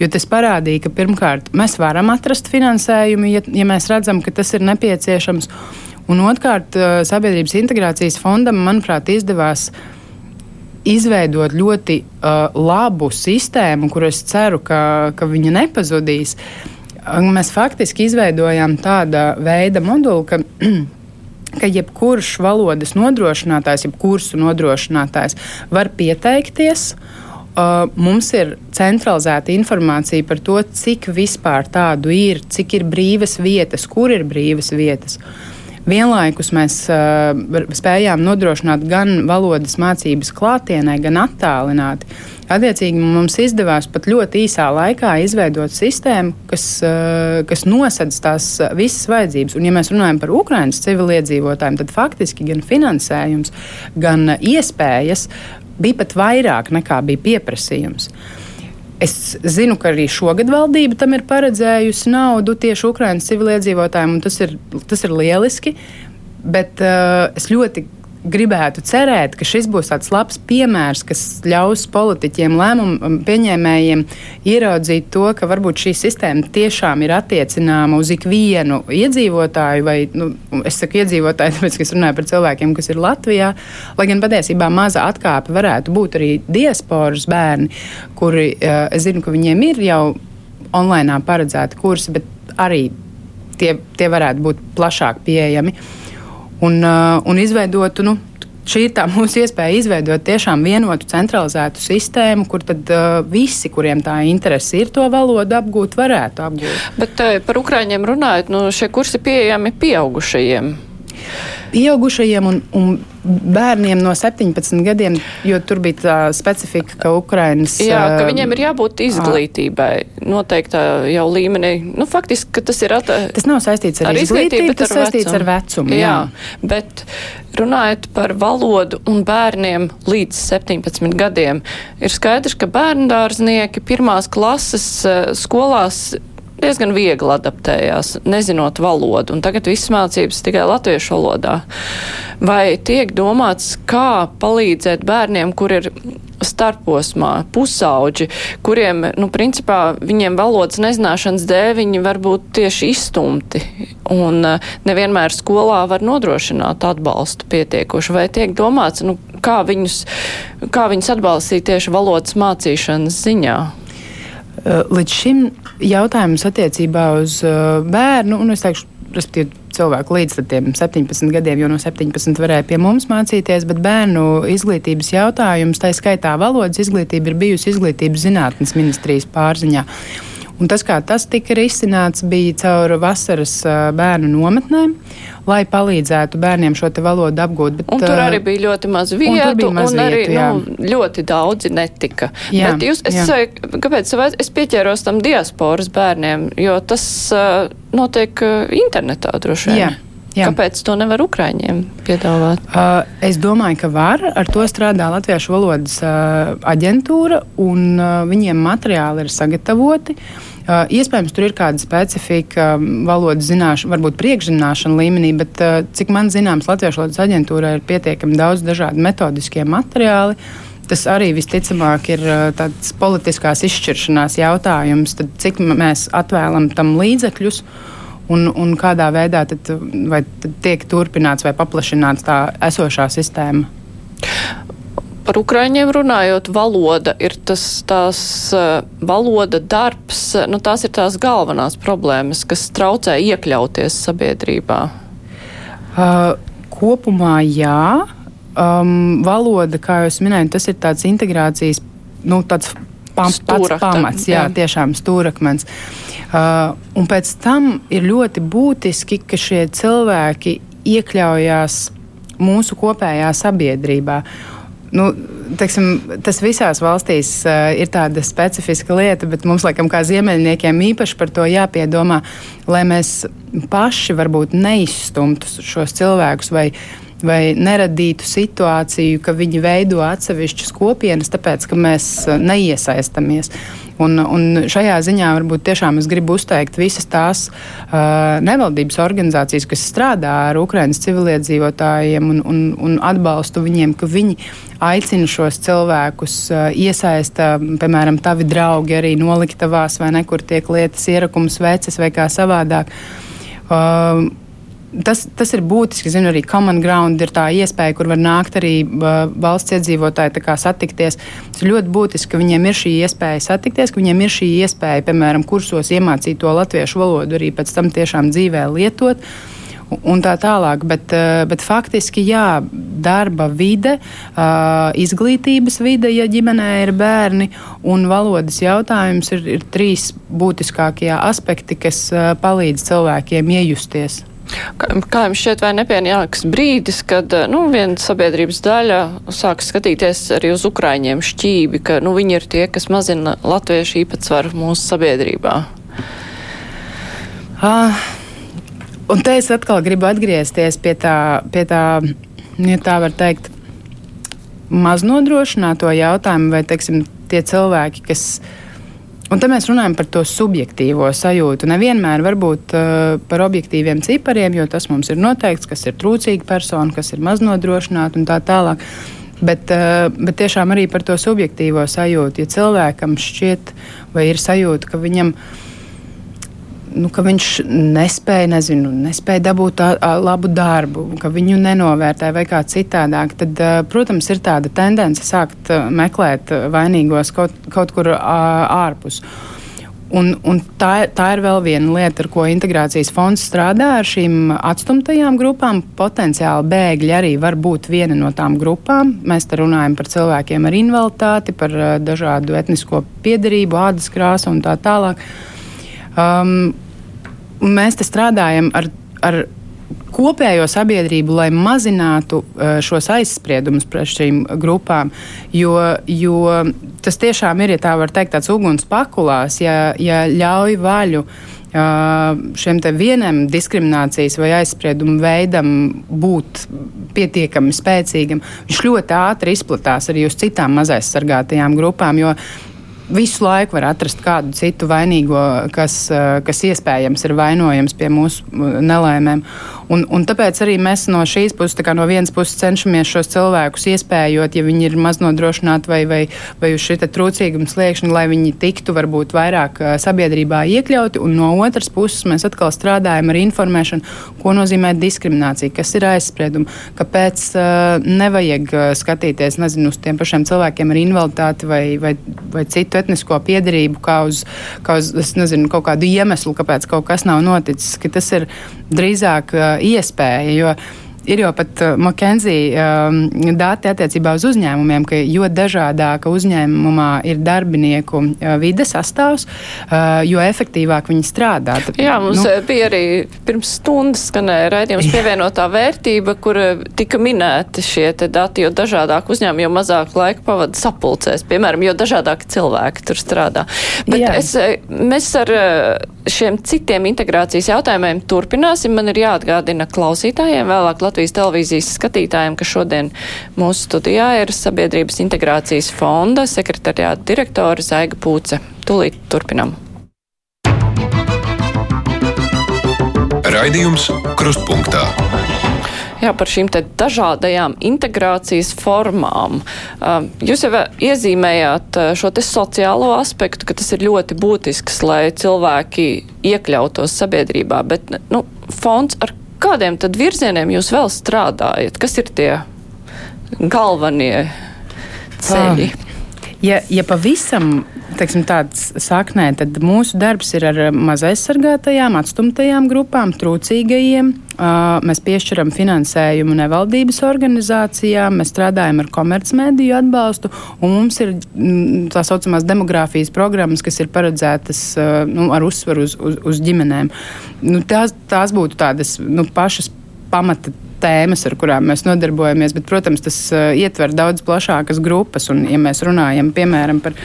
jo tas parādīja, ka pirmkārt mēs varam atrast finansējumu, ja, ja mēs redzam, ka tas ir nepieciešams. Un otrkārt, uh, sabiedrības integrācijas fondam, manuprāt, izdevās uh, izveidot ļoti uh, labu sistēmu, kur es ceru, ka, ka viņa nepazudīs. Mēs faktiski izveidojām tāda veida moduli, ka, ka jebkurš valodas nodrošinātājs, jeb kursu nodrošinātājs var pieteikties. Uh, mums ir centralizēta informācija par to, cik vispār tādu ir, cik ir brīvas vietas, kur ir brīvas vietas. Uh, Vienlaikus mēs uh, spējām nodrošināt gan valodas mācības klātienē, gan attālināti. Attiecīgi mums izdevās pat ļoti īsā laikā izveidot sistēmu, kas, uh, kas nosedz tās visas vajadzības. Un, ja mēs runājam par Ukraiņas civiliedzīvotājiem, tad faktiski gan finansējums, gan iespējas bija pat vairāk nekā bija pieprasījums. Uh, Es zinu, ka arī šogad valdība tam ir paredzējusi naudu tieši Ukraiņas civiliedzīvotājiem, un tas ir, tas ir lieliski. Bet uh, es ļoti gribētu cerēt, ka šis būs tāds labs piemērs, kas ļaus politiķiem, lēmumu pieņēmējiem ieraudzīt to, ka varbūt šī sistēma tiešām ir attiecināma uz ikvienu iedzīvotāju, vai nu, es saku iedzīvotāju, tāpēc, ka es runāju par cilvēkiem, kas ir Latvijā, lai gan patiesībā maza atkāpe varētu būt arī diasporas bērni, kuri, eh, es zinu, ka viņiem ir jau online paredzēti kursi, bet arī tie, tie varētu būt plašāk pieejami un, uh, un izveidotu. Nu, Šī ir tā mūsu iespēja izveidot tiešām vienotu, centralizētu sistēmu, kur tad uh, visi, kuriem tā interese ir to valodu apgūt, varētu apgūt. Bet uh, par Ukrāņiem runājot, nu, šie kursi pieejami pieaugušajiem. Pieaugušajiem un, un bērniem no 17 gadiem, jo tur bija tā specifika, ka Ukrainas. Jā, ka viņiem ir jābūt izglītībai noteiktā jau līmenī. Nu, faktiski, ka tas ir. At... Tas nav saistīts ar, ar izglītību, tas ar saistīts vecumu. ar vecumu. Jā. jā, bet runājot par valodu un bērniem līdz 17 gadiem, ir skaidrs, ka bērndārznieki pirmās klases skolās diezgan viegli adaptējās, nezinot valodu, un tagad viss mācības tikai latviešu valodā. Vai tiek domāts, kā palīdzēt bērniem, kur ir starposmā, pusauģi, kuriem, nu, principā, viņiem valodas nezināšanas dēļ viņi var būt tieši izstumti, un eh, nevienmēr skolā var nodrošināt atbalstu pietiekoši, vai tiek domāts, nu, kā viņus, kā viņus atbalstīt tieši valodas mācīšanas ziņā? Eh, līdz šim jautājums attiecībā uz eh, bērnu, un es teikšu, respektīvi, cilvēku līdz 17 gadiem, jo no 17 varēja pie mums mācīties, bet bērnu izglītības jautājums, tā skaitā valodas izglītība, ir bijusi izglītības zinātnes ministrijas pārziņā. Un tas, kā tas tika risināts, bija caur vasaras bērnu nometnēm, lai palīdzētu bērniem šo valodu apgūt. Bet, un tur arī bija ļoti maz vietu, un, maz un arī vietu, nu, ļoti daudzi netika. Jā, bet jūs, es, jā. kāpēc es pieķēros tam diasporas bērniem, jo tas uh, notiek internetā droši vien. Jā. Jā. Kāpēc to nevar Ukrāņiem piedāvāt? Uh, es domāju, ka var. Ar to strādā Latviešu valodas uh, aģentūra, un uh, viņiem materiāli ir sagatavoti. Uh, iespējams, tur ir kāda specifika, valodas zināšana, varbūt priekšzināšana līmenī, bet uh, cik man zināms, Latviešu valodas aģentūrā ir pietiekami daudz dažādu metodiskie materiāli. Tas arī visticamāk ir uh, tāds politiskās izšķiršanās jautājums, tad cik mēs atvēlam tam līdzekļus. Uh, un, un kādā veidā tad, tad tiek turpināts vai paplašināts tā esošā sistēma. Par Ukraiņiem runājot, valoda ir tas tās uh, valoda darbs, nu tās ir tās galvenās problēmas, kas traucē iekļauties sabiedrībā. Uh, kopumā jā. Um, valoda, kā jau minēju, tas ir tāds integrācijas, nu, tāds pam, pats pamats, jā, jā, tiešām stūrakmens. Uh, un pēc tam ir ļoti būtiski, ka šie cilvēki iekļaujās mūsu kopējā sabiedrībā. Nu, teiksim, tas visās valstīs uh, ir tāda specifiska lieta, bet mums, laikam, kā ziemeļniekiem, īpaši par to jāpiedomā, lai mēs paši varbūt neizstumtu šos cilvēkus vai, vai neradītu situāciju, ka viņi veido atsevišķas kopienas, tāpēc, ka mēs uh, neiesaistamies. Un, un šajā ziņā varbūt tiešām es gribu uzteikt visas tās uh, nevaldības organizācijas, kas strādā ar Ukraiņas civiliedzīvotājiem un, un, un atbalstu viņiem, ka viņi aicina šos cilvēkus, iesaista, piemēram, tavi draugi arī noliktavās vai nekur tiek lietas ierakums veces vai kā savādāk. Uh, tas, tas ir būtiski. Zinu, arī Common Ground ir tā iespēja, kur var nākt arī valsts iedzīvotāji satikties. Tas ir ļoti būtiski, ka viņiem ir šī iespēja satikties, ka viņiem ir šī iespēja, piemēram, kursos iemācīt to latviešu valodu, arī pēc tam tiešām dzīvē lietot. Un tā tālāk, bet, bet faktiski, jā, darba vide, izglītības vide, ja ģimenē ir bērni, un valodas jautājums ir, ir trīs būtiskākie aspekti, kas palīdz cilvēkiem iejusties. Kā jums šķiet, vai nepienāks brīdis, kad nu, viena sabiedrības daļa sāks skatīties arī uz Ukraiņiem šķīvi, ka nu, viņi ir tie, kas mazina latviešu īpatsvaru mūsu sabiedrībā? Uh, un te es atkal gribu atgriezties pie tā, pie tā ja tā var teikt, maznodrošināto jautājumu, vai teiksim, tie cilvēki, kas Un te mēs runājam par to subjektīvo sajūtu. Nevienmēr varbūt uh, par objektīviem cipariem, jo tas mums ir noteikts, kas ir trūcīga persona, kas ir maznodrošināta un tā tālāk. Bet, uh, bet tiešām arī par to subjektīvo sajūtu. Ja cilvēkam šķiet, vai ir sajūta, ka viņam ir nu, ka viņš nespēja, nezinu, nespēja dabūt tā, labu darbu, ka viņu nenovērtē vai kā citādāk, tad, protams, ir tāda tendence sākt meklēt vainīgos kaut, kaut kur ārpus. Un, un tā, tā ir vēl viena lieta, ar ko integrācijas fonds strādā ar šīm atstumtajām grupām. Potenciāli bēgļi arī var būt viena no tām grupām. Mēs te runājam par cilvēkiem ar invaliditāti, par dažādu etnisko piedarību, ādas krāsu un tā tālāk. Um, mēs strādājam ar, ar kopējo sabiedrību, lai mazinātu uh, šos aizspriedumus pret šīm grupām. Jo, jo tas tiešām ir, ja tā var teikt, tāds uguns pakulās, ja, ja ļauj vaļu. Uh, šiem vienam diskriminācijas vai aizspriedumu veidam būt pietiekami spēcīgam, viņš ļoti ātri izplatās arī uz citām mazaizsargātajām grupām. Jo visu laiku var atrast kādu citu vainīgo, kas, eh, kas iespējams ir vainojams pie mūsu nelaimēm. Un, un tāpēc arī mēs no šīs puses, no vienas puses cenšamies šos cilvēkus iespējot, ja viņi ir maznodrošināti vai, vai, vai uz šī trūcīguma sliekšņa, lai viņi tiktu varbūt vairāk sabiedrībā iekļauti. Un no otras puses mēs atkal strādājam ar informēšanu, ko nozīmē diskriminācija, kas ir aizspriedumi, kāpēc uh, nevajag skatīties nezinu, uz tiem pašiem cilvēkiem ar invaliditāti vai, vai, vai citu etnisko piedarību, kā uz, kā uz nezinu, kaut kādu iemeslu, kāpēc kaut kas nav noticis. Tas ir drīzāk uh, iespēja. Jo, Ir jau pat uh, McKenzie um, dati attiecībā uz uzņēmumiem, ka jo dažādāka uzņēmumā ir darbinieku uh, vides sastāvs, uh, jo efektīvāk viņi strādā. Tad, Jā, mums nu, bija arī pirms stundas skanēja raidījums pievienotā vērtība, kur uh, tika minēti šie dati, jo dažādāk uzņēmumi, jo mazāk laika pavada sapulcēs, piemēram, jo dažādāk cilvēki tur strādā. Bet Jā. es, mēs ar šiem citiem integrācijas jautājumiem turpināsim. Man ir jāatgādina klausītājiem vēlāk Latvijas. Latvijas televīzijas skatītājiem, ka šodien mūsu studijā ir Sabiedrības integrācijas fonda sekretariāta direktore Zaiga Pūce. Tūlīt turpinam. Raidījums Krustpunktā. Jā, par šīm dažādajām integrācijas formām. Jūs jau iezīmējāt šo sociālo aspektu, ka tas ir ļoti būtisks, lai cilvēki iekļautos sabiedrībā, bet nu, fonds ar kādiem tad virzieniem jūs vēl strādājat? Kas ir tie galvenie ceļi? Ah. Ja, ja pavisam teiksim, tāds saknē, tad mūsu darbs ir ar mazaizsargātajām, atstumtajām grupām, trūcīgajiem. Mēs piešķiram finansējumu nevaldības organizācijām, mēs strādājam ar komercmediju atbalstu, un mums ir mm, tā saucamās demogrāfijas programmas, kas ir paredzētas nu, ar uzsvaru uz, uz, uz ģimenēm. Nu, tās, tās būtu tādas nu, pašas pamata tēmas, ar kurām mēs nodarbojamies, bet, protams, tas uh, ietver daudz plašākas grupas. Un, ja mēs runājam, piemēram, par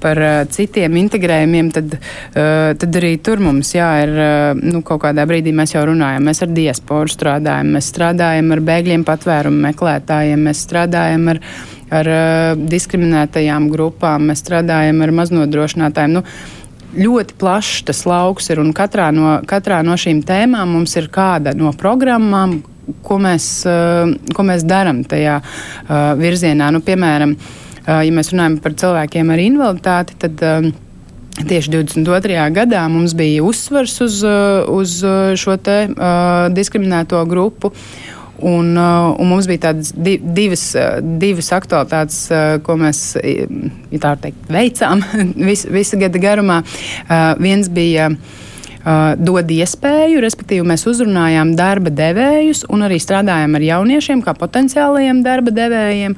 par uh, citiem integrējumiem, tad, uh, tad arī tur mums jā, ir uh, nu, kaut kādā brīdī mēs jau runājam. Mēs ar diasporu strādājam, mēs strādājam ar bēgļiem, patvērumu meklētājiem, mēs strādājam ar, ar uh, diskriminētajām grupām, mēs strādājam ar maznodrošinātājiem. Nu, ļoti plašs tas lauks ir, un katrā no, katrā no šīm tēmām mums ir kāda no programmām, ko mēs, eh, ko mēs darām tajā eh, virzienā. Nu, piemēram, eh, ja mēs runājam par cilvēkiem ar invaliditāti, tad Tieši 22. gadā mums bija uzsvars uz, uz šo te, uh, diskriminēto grupu. Un, un mums bija tādas di divas, divas aktualitātes, ko mēs ja teikt, veicām vis, visu gada garumā. Viens bija dod iespēju, respektīvi mēs uzrunājām darba devējus un arī strādājām ar jauniešiem kā potenciālajiem darba devējiem,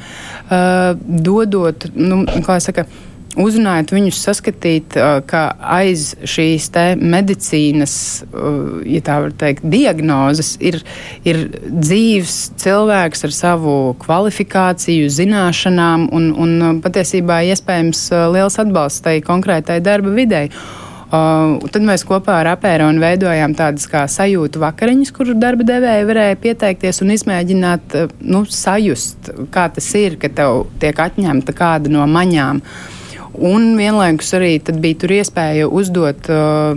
dodot, nu, kā saka, uzrunājot viņus saskatīt, ka aiz šīs medicīnas, ja tā var teikt, diagnozes ir, ir dzīves cilvēks ar savu kvalifikāciju, zināšanām un, un patiesībā iespējams liels atbalsts tai konkrētai darba videi. Uh, tad mēs kopā ar apēnu veidojām tādas kā sajūtu vakariņas, kur darba devēja varēja pieteikties un izmēģināt, nu, sajust, kā tas ir, ka tev tiek atņemta kāda no maņām. Un vienlaikus arī bija tur iespēja uzdot uh,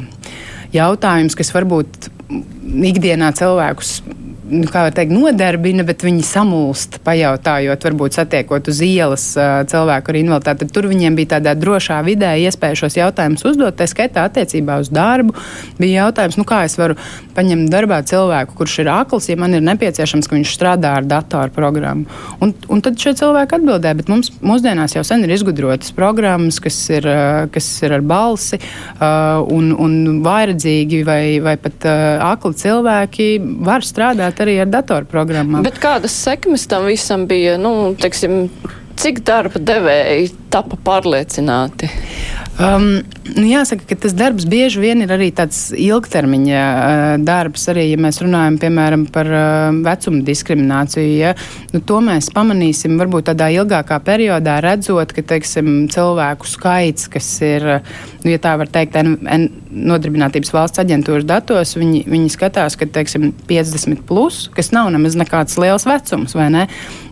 jautājumus, kas varbūt ikdienā cilvēkus nu, kā var teikt, nodarbina, bet viņi samulst, pajautājot, varbūt satiekot uz ielas cilvēku ar invaliditāti. Tur viņiem bija tādā drošā vidē iespēja šos jautājumus uzdot. Tā skaitā attiecībā uz darbu bija jautājums, nu, kā es varu paņemt darbā cilvēku, kurš ir akls, ja man ir nepieciešams, ka viņš strādā ar datorprogrammu. Un, un tad šie cilvēki atbildēja, bet mums mūsdienās jau sen ir izgudrotas programmas, kas ir, kas ir ar balsi un, un vairadzīgi vai, vai pat akli cilvēki var strādāt arī ar datorprogrammām. Bet kādas sekmes tam visam bija? Nu, teiksim, cik darba devēji tapa pārliecināti? Um, nu jāsaka, ka tas darbs bieži vien ir arī tāds ilgtermiņa uh, darbs. Arī, ja mēs runājam piemēram par uh, vecuma diskrimināciju, ja, nu, to mēs pamanīsim varbūt tādā ilgākā periodā, redzot, ka teiksim, cilvēku skaits, kas ir, nu, ja tā var teikt, N, N, nodarbinātības valsts aģentūras datos, viņi, viņi skatās, ka teiksim, 50 plus, kas nav nemaz nekāds liels vecums, vai ne?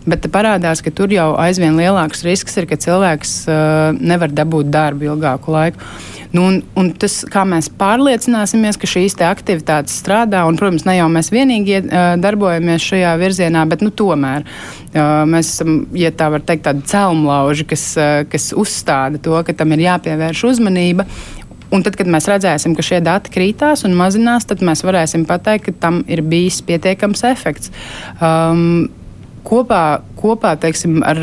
Bet parādās, ka tur jau aizvien lielāks risks ir, ka cilvēks uh, nevar dabūt darbu ilgāku laiku. Nu, un, un tas, kā mēs pārliecināsimies, ka šīs aktivitātes strādā, un, protams, ne jau mēs vienīgie uh, darbojamies šajā virzienā, bet nu, tomēr uh, mēs esam, ja tā var teikt, tādi celmlauži, kas, kas uzstāda to, ka tam ir jāpievērš uzmanība. Un tad, kad mēs redzēsim, ka šie dati krītās un mazinās, tad mēs varēsim pateikt, ka tam ir bijis pietiekams efekts. Um, kopā, kopā teiksim, ar,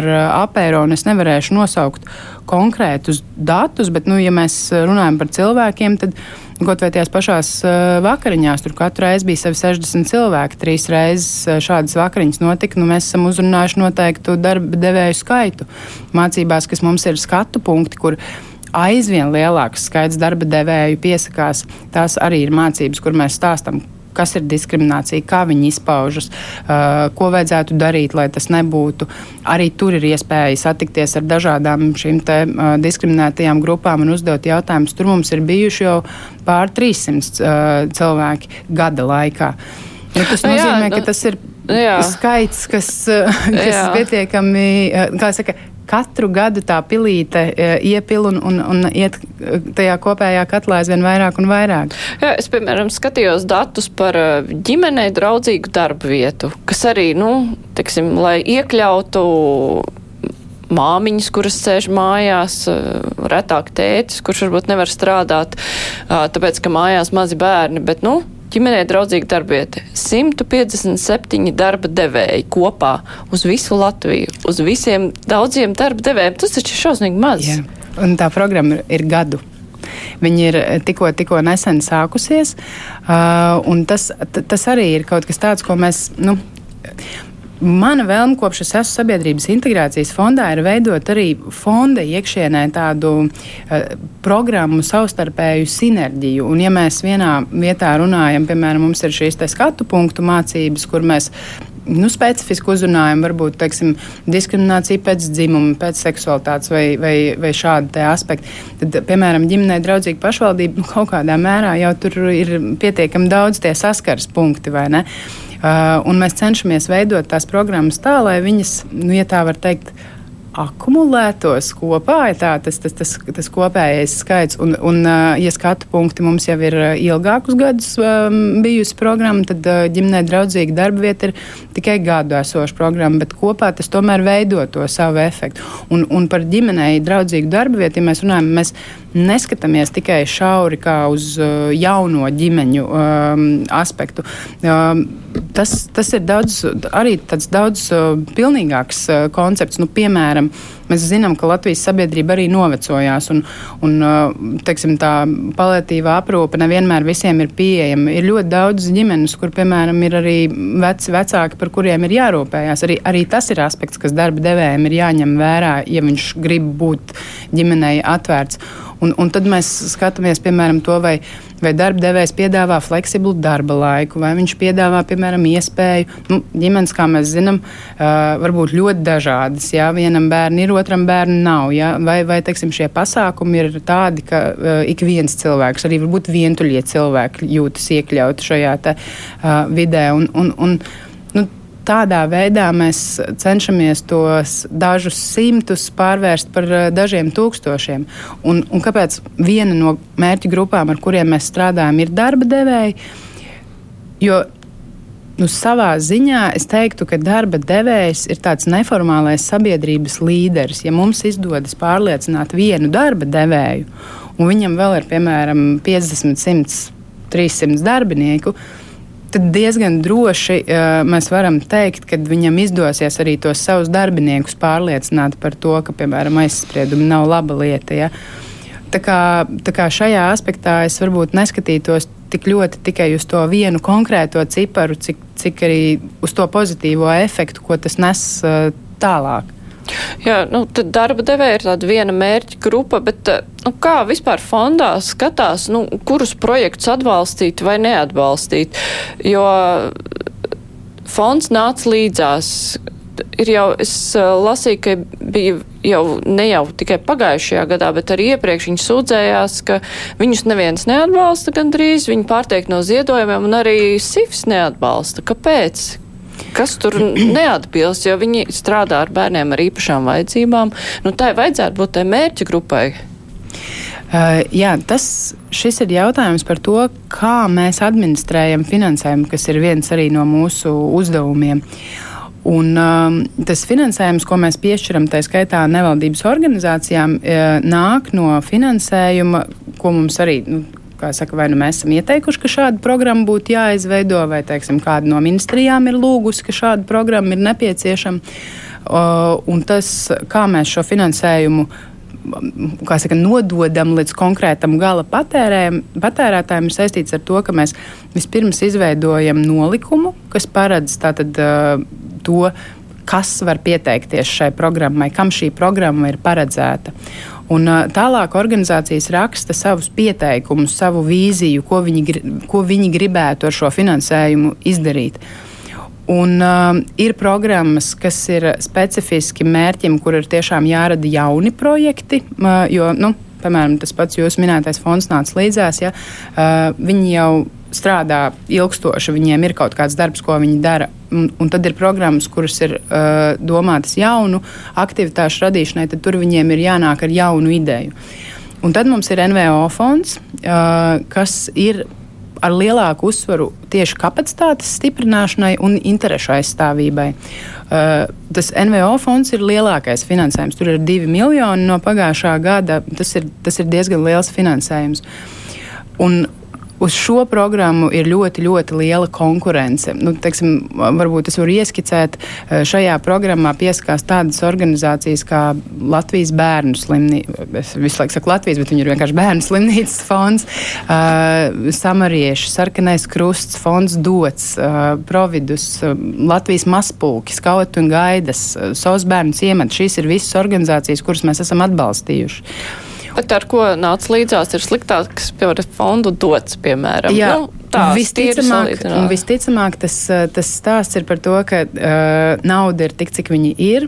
ar apēnu es nevarēšu nosaukt konkrētus datus, bet, nu, ja mēs runājam par cilvēkiem, tad kaut vai tajās pašās vakariņās tur katru reizi bija sevi 60 cilvēki. Trīs reizes šādas vakariņas notika. Nu, mēs esam uzrunājuši noteiktu darba devēju skaitu. Mācībās, kas mums ir skatu punkti, kur aizvien lielāks skaits darba devēju piesakās, tās arī ir mācības, kur mēs stāstām kas ir diskriminācija, kā viņi izpaužas, ko vajadzētu darīt, lai tas nebūtu. Arī tur ir iespēja satikties ar dažādām šīm diskriminētajām grupām un uzdot jautājumus. Tur mums ir bijuši jau pār 300 uh, cilvēki gada laikā. Nu, tas nu nozīmē, jā, nu, ka tas ir jā. skaits, kas, kas jā. pietiekami, kā saka, katru gadu tā pilīte e, iepil un, un, un iet e, tajā kopējā katlā aizvien vairāk un vairāk. Jā, es, piemēram, skatījos datus par e, ģimenei draudzīgu darbu vietu, kas arī, nu, teiksim, lai iekļautu māmiņas, kuras sēž mājās, retāk tētis, kurš varbūt nevar strādāt, tāpēc, ka mājās mazi bērni, bet, nu, ģimenē draudzīga darbieta, 157 darba devēji kopā uz visu Latviju, uz visiem daudziem darba devējiem. Tas taču ir šausmīgi maz. Jā. Un tā programma ir gadu. Viņa ir tikko, tikko nesen sākusies, uh, un tas, tas arī ir kaut kas tāds, ko mēs. Nu, Mana vēlme kopš es esmu sabiedrības integrācijas fondā ir veidot arī fonda iekšienē tādu uh, programmu savstarpēju sinerģiju. Un, ja mēs vienā vietā runājam, piemēram, mums ir šīs skatu punktu mācības, kur mēs nu, specifiski uzrunājam, varbūt teiksim, diskrimināciju pēc dzimuma, pēc seksualitātes vai, vai, vai šādi aspekti. Tad, piemēram, ģimenei draudzīga pašvaldība nu, kaut kādā mērā jau tur ir pietiekami daudz tie saskars punkti, vai ne? Uh, un mēs cenšamies veidot tās programmas tā, lai viņas, nu, ja tā var teikt, akumulētos kopā. Tā, tas, tas, tas, tas kopējais skaits, un, un ja skatu punkti mums jau ir ilgākus gadus um, bijusi programma, tad uh, ģimenei draudzīga darba vieta ir tikai gadu esoša programma, bet kopā tas tomēr veido to savu efektu. Un, un par ģimenei draudzīgu darba vietu, ja mēs runājam, mēs neskatāmies tikai šauri kā uz uh, jauno ģimeņu um, aspektu. Um, tas, tas ir daudz, arī tāds daudz uh, pilnīgāks uh, koncepts. Nu, piemēram, mēs zinām, ka Latvijas sabiedrība arī novecojās, un, un uh, teiksim, tā paliatīvā aprūpe nevienmēr visiem ir pieejama. Ir ļoti daudz ģimenes, kur, piemēram, ir arī veci vecāki, par kuriem ir jārūpējās. Arī, arī tas ir aspekts, kas darba devējiem ir jāņem vērā, ja viņš grib būt ģimenei atvērts. Un, un tad mēs skatāmies, piemēram, to, vai, vai darba devējs piedāvā fleksiblu darba laiku, vai viņš piedāvā, piemēram, iespēju. Nu, ģimenes, kā mēs zinām, uh, var būt ļoti dažādas. Jā, vienam bērnam ir, otram bērnam nav. Jā, vai, vai teiksim, šie pasākumi ir tādi, ka uh, ik viens cilvēks, arī varbūt vientuļie cilvēki, jūtas iekļauti šajā te, uh, vidē. Un, un, un, tādā veidā mēs cenšamies tos dažus simtus pārvērst par eh, dažiem tūkstošiem. Un, un kāpēc viena no mērķu grupām, ar kuriem mēs strādājam, ir darba devēji? Jo nu, savā ziņā es teiktu, ka darba devējs ir tāds neformālais sabiedrības līderis. Ja mums izdodas pārliecināt vienu darba devēju, un viņam vēl ir piemēram 50, 100, 300 darbinieku, tad tad diezgan droši uh, mēs varam teikt, ka viņam izdosies arī tos savus darbiniekus pārliecināt par to, ka, piemēram, aizspriedumi nav laba lieta. Ja? Tā kā, tā kā šajā aspektā es varbūt neskatītos tik ļoti tikai uz to vienu konkrēto ciparu, cik, cik arī uz to pozitīvo efektu, ko tas nes uh, tālāk. Jā, nu, tad darba devēja ir tāda viena mērķa grupa, bet eh, nu, kā vispār fondā skatās, nu, kurus projektus atbalstīt vai neatbalstīt? Jo fonds nāca līdzās. Ir jau, es eh, lasīju, ka bija jau ne jau tikai pagājušajā gadā, bet arī iepriekš viņi sūdzējās, ka viņus neviens neatbalsta gandrīz, viņi pārtiek no ziedojumiem un arī SIFs neatbalsta. Kāpēc? Kas tur neatbilst, jo viņi strādā ar bērniem ar īpašām vajadzībām. Nu, tā vajadzētu būt tai mērķa grupai. Uh, jā, tas ir jautājums par to, kā mēs administrējam finansējumu, kas ir viens arī no mūsu uzdevumiem. Un, um, tas finansējums, ko mēs piešķiram, tā skaitā nevaldības organizācijām, uh, nāk no finansējuma, ko mums arī nu, saka, vai nu mēs esam ieteikuši, ka šāda programma būtu jāizveido, vai teiksim, kāda no ministrijām ir lūgusi, ka šāda programma ir nepieciešama. Un tas, kā mēs šo finansējumu saka, nododam līdz konkrētam gala patērētājiem, ir saistīts ar to, ka mēs vispirms izveidojam nolikumu, kas paredz tātad, to, kas var pieteikties šai programmai, kam šī programma ir paredzēta. Un, tālāk organizācijas raksta savus pieteikumus, savu vīziju, ko viņi, ko viņi gribētu ar šo finansējumu izdarīt. Un, uh, ir programmas, kas ir specifiski mērķim, kur ir tiešām jārada jauni projekti. Uh, jo, nu, piemēram, tas pats jūsu minētais fonds nāca līdzās. Ja, uh, viņi jau strādā ilgstoši, viņiem ir kaut kāds darbs, ko viņi dara. Un, un tad ir programmas, kuras ir uh, domātas jaunu aktivitāšu radīšanai, tad tur viņiem ir jānāk ar jaunu ideju. Un tad mums ir NVO fonds, uh, kas ir ar lielāku uzsvaru tieši kapacitātes stiprināšanai un interešu aizstāvībai. Uh, tas NVO fonds ir lielākais finansējums. Tur ir divi miljoni no pagājušā gada. Tas ir, tas ir diezgan liels finansējums. Un uz šo programmu ir ļoti, ļoti liela konkurence. Nu, teiksim, varbūt es varu ieskicēt, eh, šajā programmā pieskās tādas organizācijas kā Latvijas bērnu slimnīca. Es visu laiku saku Latvijas, bet viņi ir vienkārši bērnu slimnīcas fonds, uh, Samarieši, Sarkanais krusts, fonds Dots, uh, Providus, uh, Latvijas mazpulki, Skautu un Gaidas, uh, Savs bērnu ciemats. Šīs ir visas organizācijas, kuras mēs esam atbalstījuši. Bet ar ko nāca līdzās ir sliktāks, piemēram, fondu dots, piemēram. Jā. Nu, Tā, visticamāk, visticamāk tas, tas stāsts ir par to, ka uh, nauda ir tik, cik viņi ir.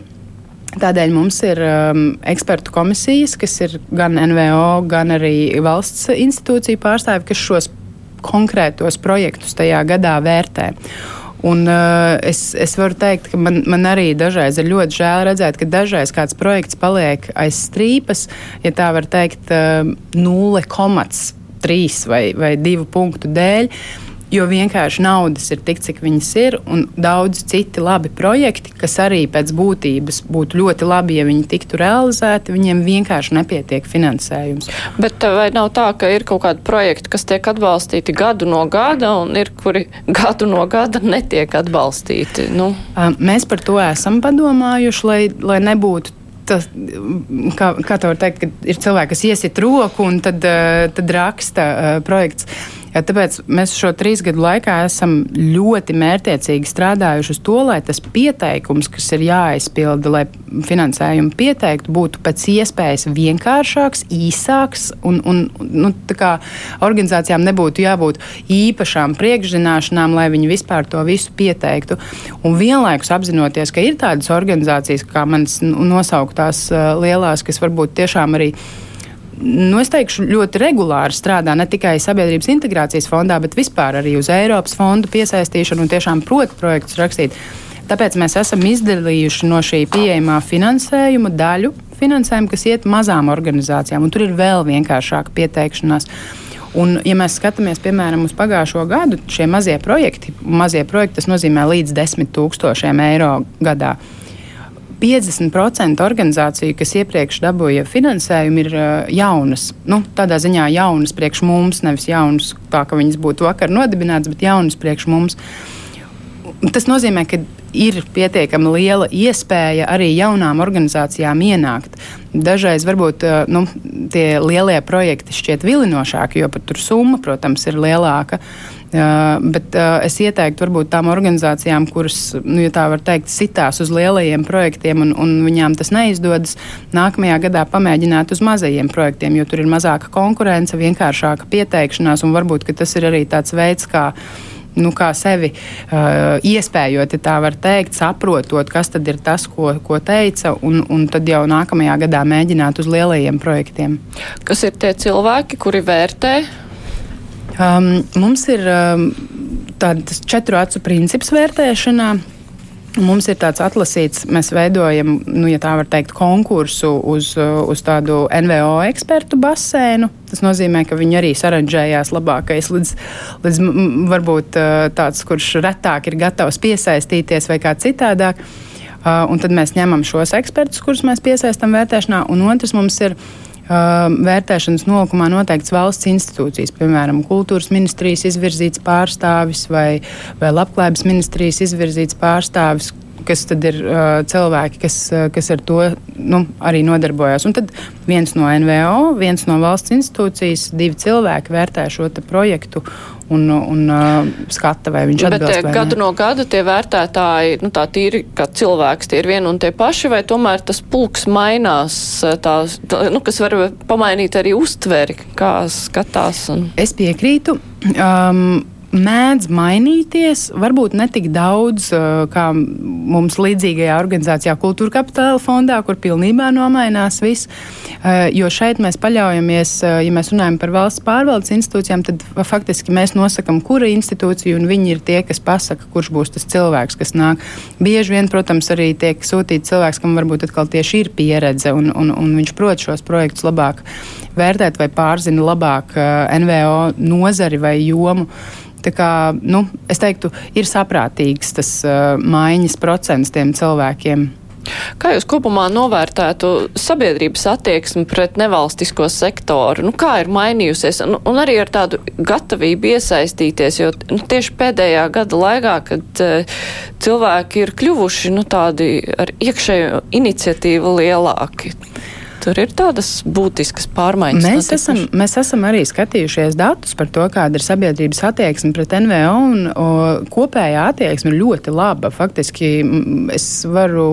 Tādēļ mums ir um, ekspertu komisijas, kas ir gan NVO, gan arī valsts institūciju pārstāvi, kas šos konkrētos projektus tajā gadā vērtē. Un, uh, es, es varu teikt, ka man, man arī dažreiz ir ļoti žēl redzēt, ka dažreiz kāds projekts paliek aiz strīpas, ja tā var teikt, uh, 0,3 vai, vai 2 punktu dēļ. Uh, jo vienkārši naudas ir tik, cik viņas ir, un daudz citi labi projekti, kas arī pēc būtības būtu ļoti labi, ja viņi tiktu realizēti, viņiem vienkārši nepietiek finansējums. Bet vai nav tā, ka ir kaut kādi projekti, kas tiek atbalstīti gadu no gada, un ir kuri gadu no gada netiek atbalstīti? Nu? Mēs par to esam padomājuši, lai, lai nebūtu tas, kā, kā tā var teikt, ir cilvēki, kas iesit roku un tad, tad raksta projekts. Ja, tāpēc mēs šo trīs gadu laikā esam ļoti mērķiecīgi strādājuši uz to, lai tas pieteikums, kas ir jāizpilda, lai finansējumu pieteiktu, būtu pēc iespējas vienkāršāks, īsāks un, un nu, organizācijām nebūtu jābūt īpašām priekšzināšanām, lai viņi vispār to visu pieteiktu. Un vienlaikus apzinoties, ka ir tādas organizācijas, kā manas nosauktās lielās, kas varbūt tiešām arī nu, es teikšu, ļoti regulāri strādā ne tikai sabiedrības integrācijas fondā, bet vispār arī uz Eiropas fondu piesaistīšanu un tiešām prot projektus rakstīt. Tāpēc mēs esam izdalījuši no šī pieejamā finansējuma daļu finansējumu, kas iet mazām organizācijām, un tur ir vēl vienkāršāka pieteikšanās. Un, ja mēs skatāmies, piemēram, uz pagājušo gadu, šie mazie projekti, mazie projekti tas nozīmē līdz 10 tūkstošiem eiro gadā. 50% organizāciju, kas iepriekš dabūja finansējumu, ir uh, jaunas. Nu, tādā ziņā jaunas priekš mums, nevis jaunas tā, ka viņas būtu vakar nodibinātas, bet jaunas priekš mums. Tas nozīmē, ka ir pietiekami liela iespēja arī jaunām organizācijām ienākt. Dažreiz varbūt uh, nu, tie lielie projekti šķiet vilinošāki, jo pat tur summa, protams, ir lielāka. Bet es ieteiktu varbūt tām organizācijām, kuras, nu, ja tā var teikt, sitās uz lielajiem projektiem un, un viņām tas neizdodas, nākamajā gadā pamēģināt uz mazajiem projektiem, jo tur ir mazāka konkurence, vienkāršāka pieteikšanās un varbūt tas ir arī tāds veids, kā nu, kā sevi uh, iespējot, ja tā var teikt, saprotot, kas tad ir tas, ko, ko teica, un, un tad jau nākamajā gadā mēģināt uz lielajiem projektiem. Kas ir tie cilvēki, kuri vērtē Um, mums ir um, tāds četru acu princips vērtēšanā. Mums ir tāds atlasīts, mēs veidojam, nu, ja tā var teikt, konkursu uz, uz tādu NVO ekspertu basēnu. Tas nozīmē, ka viņi arī saranžējās labākais, līdz, līdz varbūt tāds, kurš retāk ir gatavs piesaistīties vai kā citādāk. Uh, un tad mēs ņemam šos ekspertus, kurus mēs piesaistām vērtēšanā, un otrs mums ir vērtēšanas nolikumā noteikts valsts institūcijas, piemēram, kultūras ministrijas izvirzīts pārstāvis vai, vai labklājības ministrijas izvirzīts pārstāvis, kas tad ir uh, cilvēki, kas, uh, kas ar to nu, arī nodarbojas. Un tad viens no NVO, viens no valsts institūcijas, divi cilvēki vērtē šo projektu un, un uh, skata, vai viņš atbilst. Bet vai gadu ne. no gada tie vērtētāji, nu tā tīri kā cilvēks, tie ir vien un tie paši, vai tomēr tas pulks mainās, tā, tā, nu, kas var pamainīt arī uztveri, kā skatās? Un... Es piekrītu. Um, mēdz mainīties, varbūt ne tik daudz kā mums līdzīgajā organizācijā, Kultūra Kapitāla fondā, kur pilnībā nomainās viss. Jo šeit mēs paļaujamies, ja mēs runājam par valsts pārvaldes institūcijām, tad faktiski mēs nosakām, kura institūcija, un viņi ir tie, kas pasaka, kurš būs tas cilvēks, kas nāk. Bieži vien, protams, arī tiek sūtīts cilvēks, kam varbūt atkal tieši ir pieredze, un, un, un viņš prot šos projektus labāk vērtēt vai pārzina labāk NVO nozari vai jomu. Kā, nu, es teiktu, ir saprātīgs tas uh, maiņas procents tiem cilvēkiem. Kā jūs kopumā novērtētu sabiedrības attieksmi pret nevalstisko sektoru? Nu, kā ir mainījusies? Un, un arī ar tādu gatavību iesaistīties, jo nu, tieši pēdējā gada laikā, kad uh, cilvēki ir kļuvuši nu, tādi ar iekšējo iniciatīvu lielāki. Tur ir tādas būtiskas pārmaiņas. Mēs esam, mēs esam arī skatījušies datus par to, kāda ir sabiedrības attieksme pret NVO, un o, kopējā attieksme ir ļoti laba. Faktiski es varu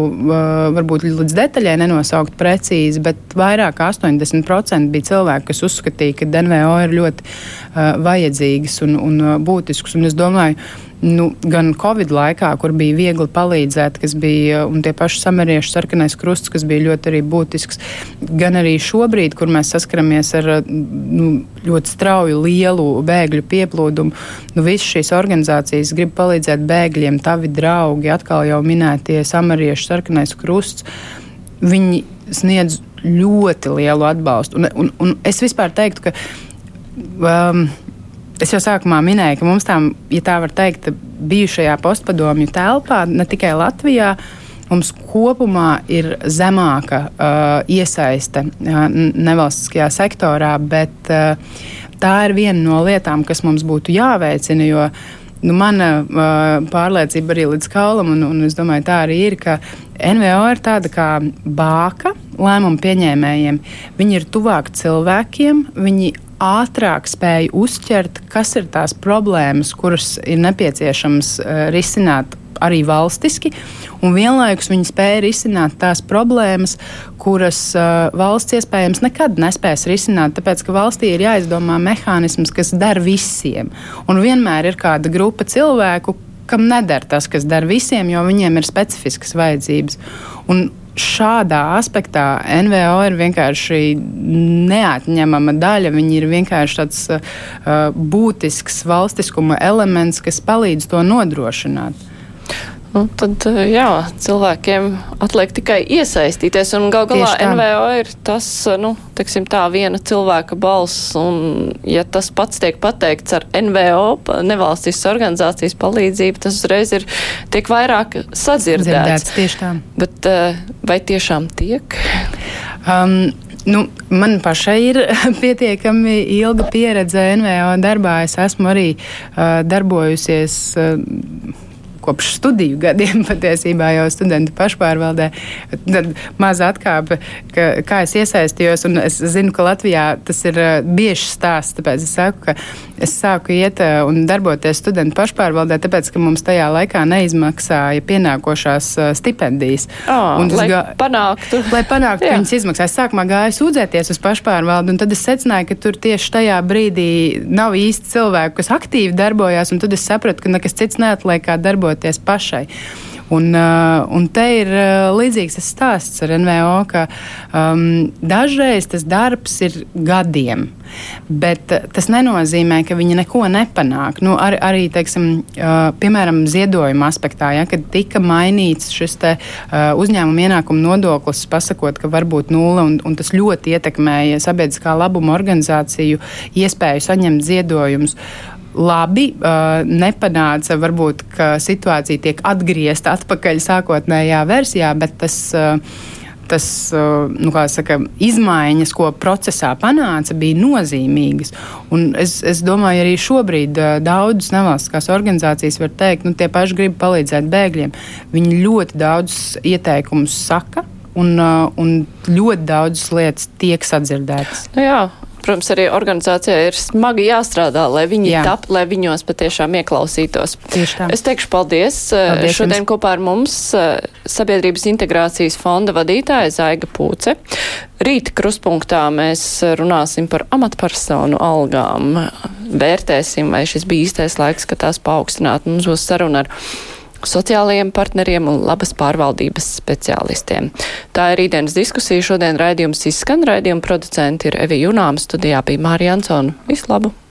varbūt līdz detaļai nenosaukt precīzi, bet vairāk kā 80% bija cilvēki, kas uzskatīja, ka NVO ir ļoti uh, vajadzīgas un, un būtiskas. Un es domāju, nu, gan Covid laikā, kur bija viegli palīdzēt, kas bija un tie paši samariešu sarkanais krusts, kas bija ļoti arī būtisks, gan arī šobrīd, kur mēs saskaramies ar nu, ļoti strauju lielu bēgļu pieplūdumu. Nu, Visas šīs organizācijas grib palīdzēt bēgļiem, tavi draugi, atkal jau minētie samariešu sarkanais krusts. Viņi sniedz ļoti lielu atbalstu. Un, un, un es vispār teiktu, ka um, Es jau sākumā minēju, ka mums tām, ja tā var teikt, bijušajā postpadomju telpā, ne tikai Latvijā, mums kopumā ir zemāka uh, iesaiste uh, nevalstiskajā sektorā, bet uh, tā ir viena no lietām, kas mums būtu jāveicina. Jo, nu, mana uh, pārliecība arī līdz kaulam, un, un es domāju, tā arī ir, ka NVO ir tāda kā bāka lēmumu pieņēmējiem. Viņi ir tuvāk cilvēkiem, viņi ātrāk spēja uzķert, kas ir tās problēmas, kuras ir nepieciešams uh, risināt arī valstiski, un vienlaikus viņi spēja risināt tās problēmas, kuras uh, valsts iespējams nekad nespēs risināt, tāpēc ka valstī ir jāizdomā mehānisms, kas der visiem. Un vienmēr ir kāda grupa cilvēku, kam neder tas, kas der visiem, jo viņiem ir specifiskas vajadzības. Un šādā aspektā NVO ir vienkārši neatņemama daļa. Viņi ir vienkārši tāds uh, būtisks valstiskuma elements, kas palīdz to nodrošināt. Nu, tad eh, jā, cilvēkiem atliek tikai iesaistīties. Gal galā NVO ir tas, eh, nu, teiksim, tā viena cilvēka balss. Un, ja tas pats tiek pateikts ar NVO, nevalstiskas organizācijas palīdzību, tas uzreiz ir tiek vairāk sadzirdēts. Dzirdēts, tieši tā. Bet eh, vai tiešām tiek? Um, Nu, man pašai ir pietiekami ilga pieredze NVO darbā. Es esmu arī uh, darbojusies. Uh, kopš studiju gadiem patiesībā jau studentu pašpārvaldē. Tad maza atkāpe, ka, kā es iesaistījos, un es zinu, ka Latvijā tas ir uh, bieži stāsts, tāpēc es saku, ka es sāku iet uh, un darboties studentu pašpārvaldē, tāpēc, ka mums tajā laikā neizmaksāja pienākošās uh, stipendijas. Oh, lai gā... panāktu. Lai panāktu viņas izmaksas. Es sākumā gāju sūdzēties uz pašpārvaldu, un tad es secināju, ka tur tieši tajā brīdī nav īsti cilvēku, kas aktīvi darbojās, un tad es sapratu, ka nekas cits neatliek kā darboties darboties pašai. Un, uh, un te ir uh, līdzīgs tas stāsts ar NVO, ka um, dažreiz tas darbs ir gadiem, bet uh, tas nenozīmē, ka viņi neko nepanāk. Nu, ar, arī, teiksim, piemēram, ziedojuma aspektā, ja, kad tika mainīts šis te, uzņēmuma ienākuma nodoklis, pasakot, ka var būt nulle, un, un tas ļoti ietekmēja sabiedriskā labuma organizāciju iespēju saņemt ziedojumus labi uh, nepanāca, varbūt, ka situācija tiek atgriezta atpakaļ sākotnējā versijā, bet tas. Uh, tas nu, saka, izmaiņas, ko procesā panāca, bija nozīmīgas. Un es, es domāju, arī šobrīd daudzas nevalstiskās organizācijas var teikt, nu, tie paši grib palīdzēt bēgļiem. Viņi ļoti daudz ieteikumus saka. Un, un ļoti daudzas lietas tiek sadzirdētas. Nu jā, Protams, arī organizācijai ir smagi jāstrādā, lai viņi Jā. tap, lai viņos patiešām ieklausītos. Es teikšu paldies. paldies Šodien jums. kopā ar mums eh, Sabiedrības integrācijas fonda vadītāja Zaiga Pūce. Rīt kruspunktā mēs runāsim par amatpersonu algām. Vērtēsim, vai šis bija īstais laiks, ka tās paaugstināt. Mums būs saruna ar sociālajiem partneriem un labas pārvaldības speciālistiem. Tā ir rītdienas diskusija. Šodien raidījums izskan. Raidījuma producenti ir Evi Junām, studijā bija Mārija Ansona. Vislabāk!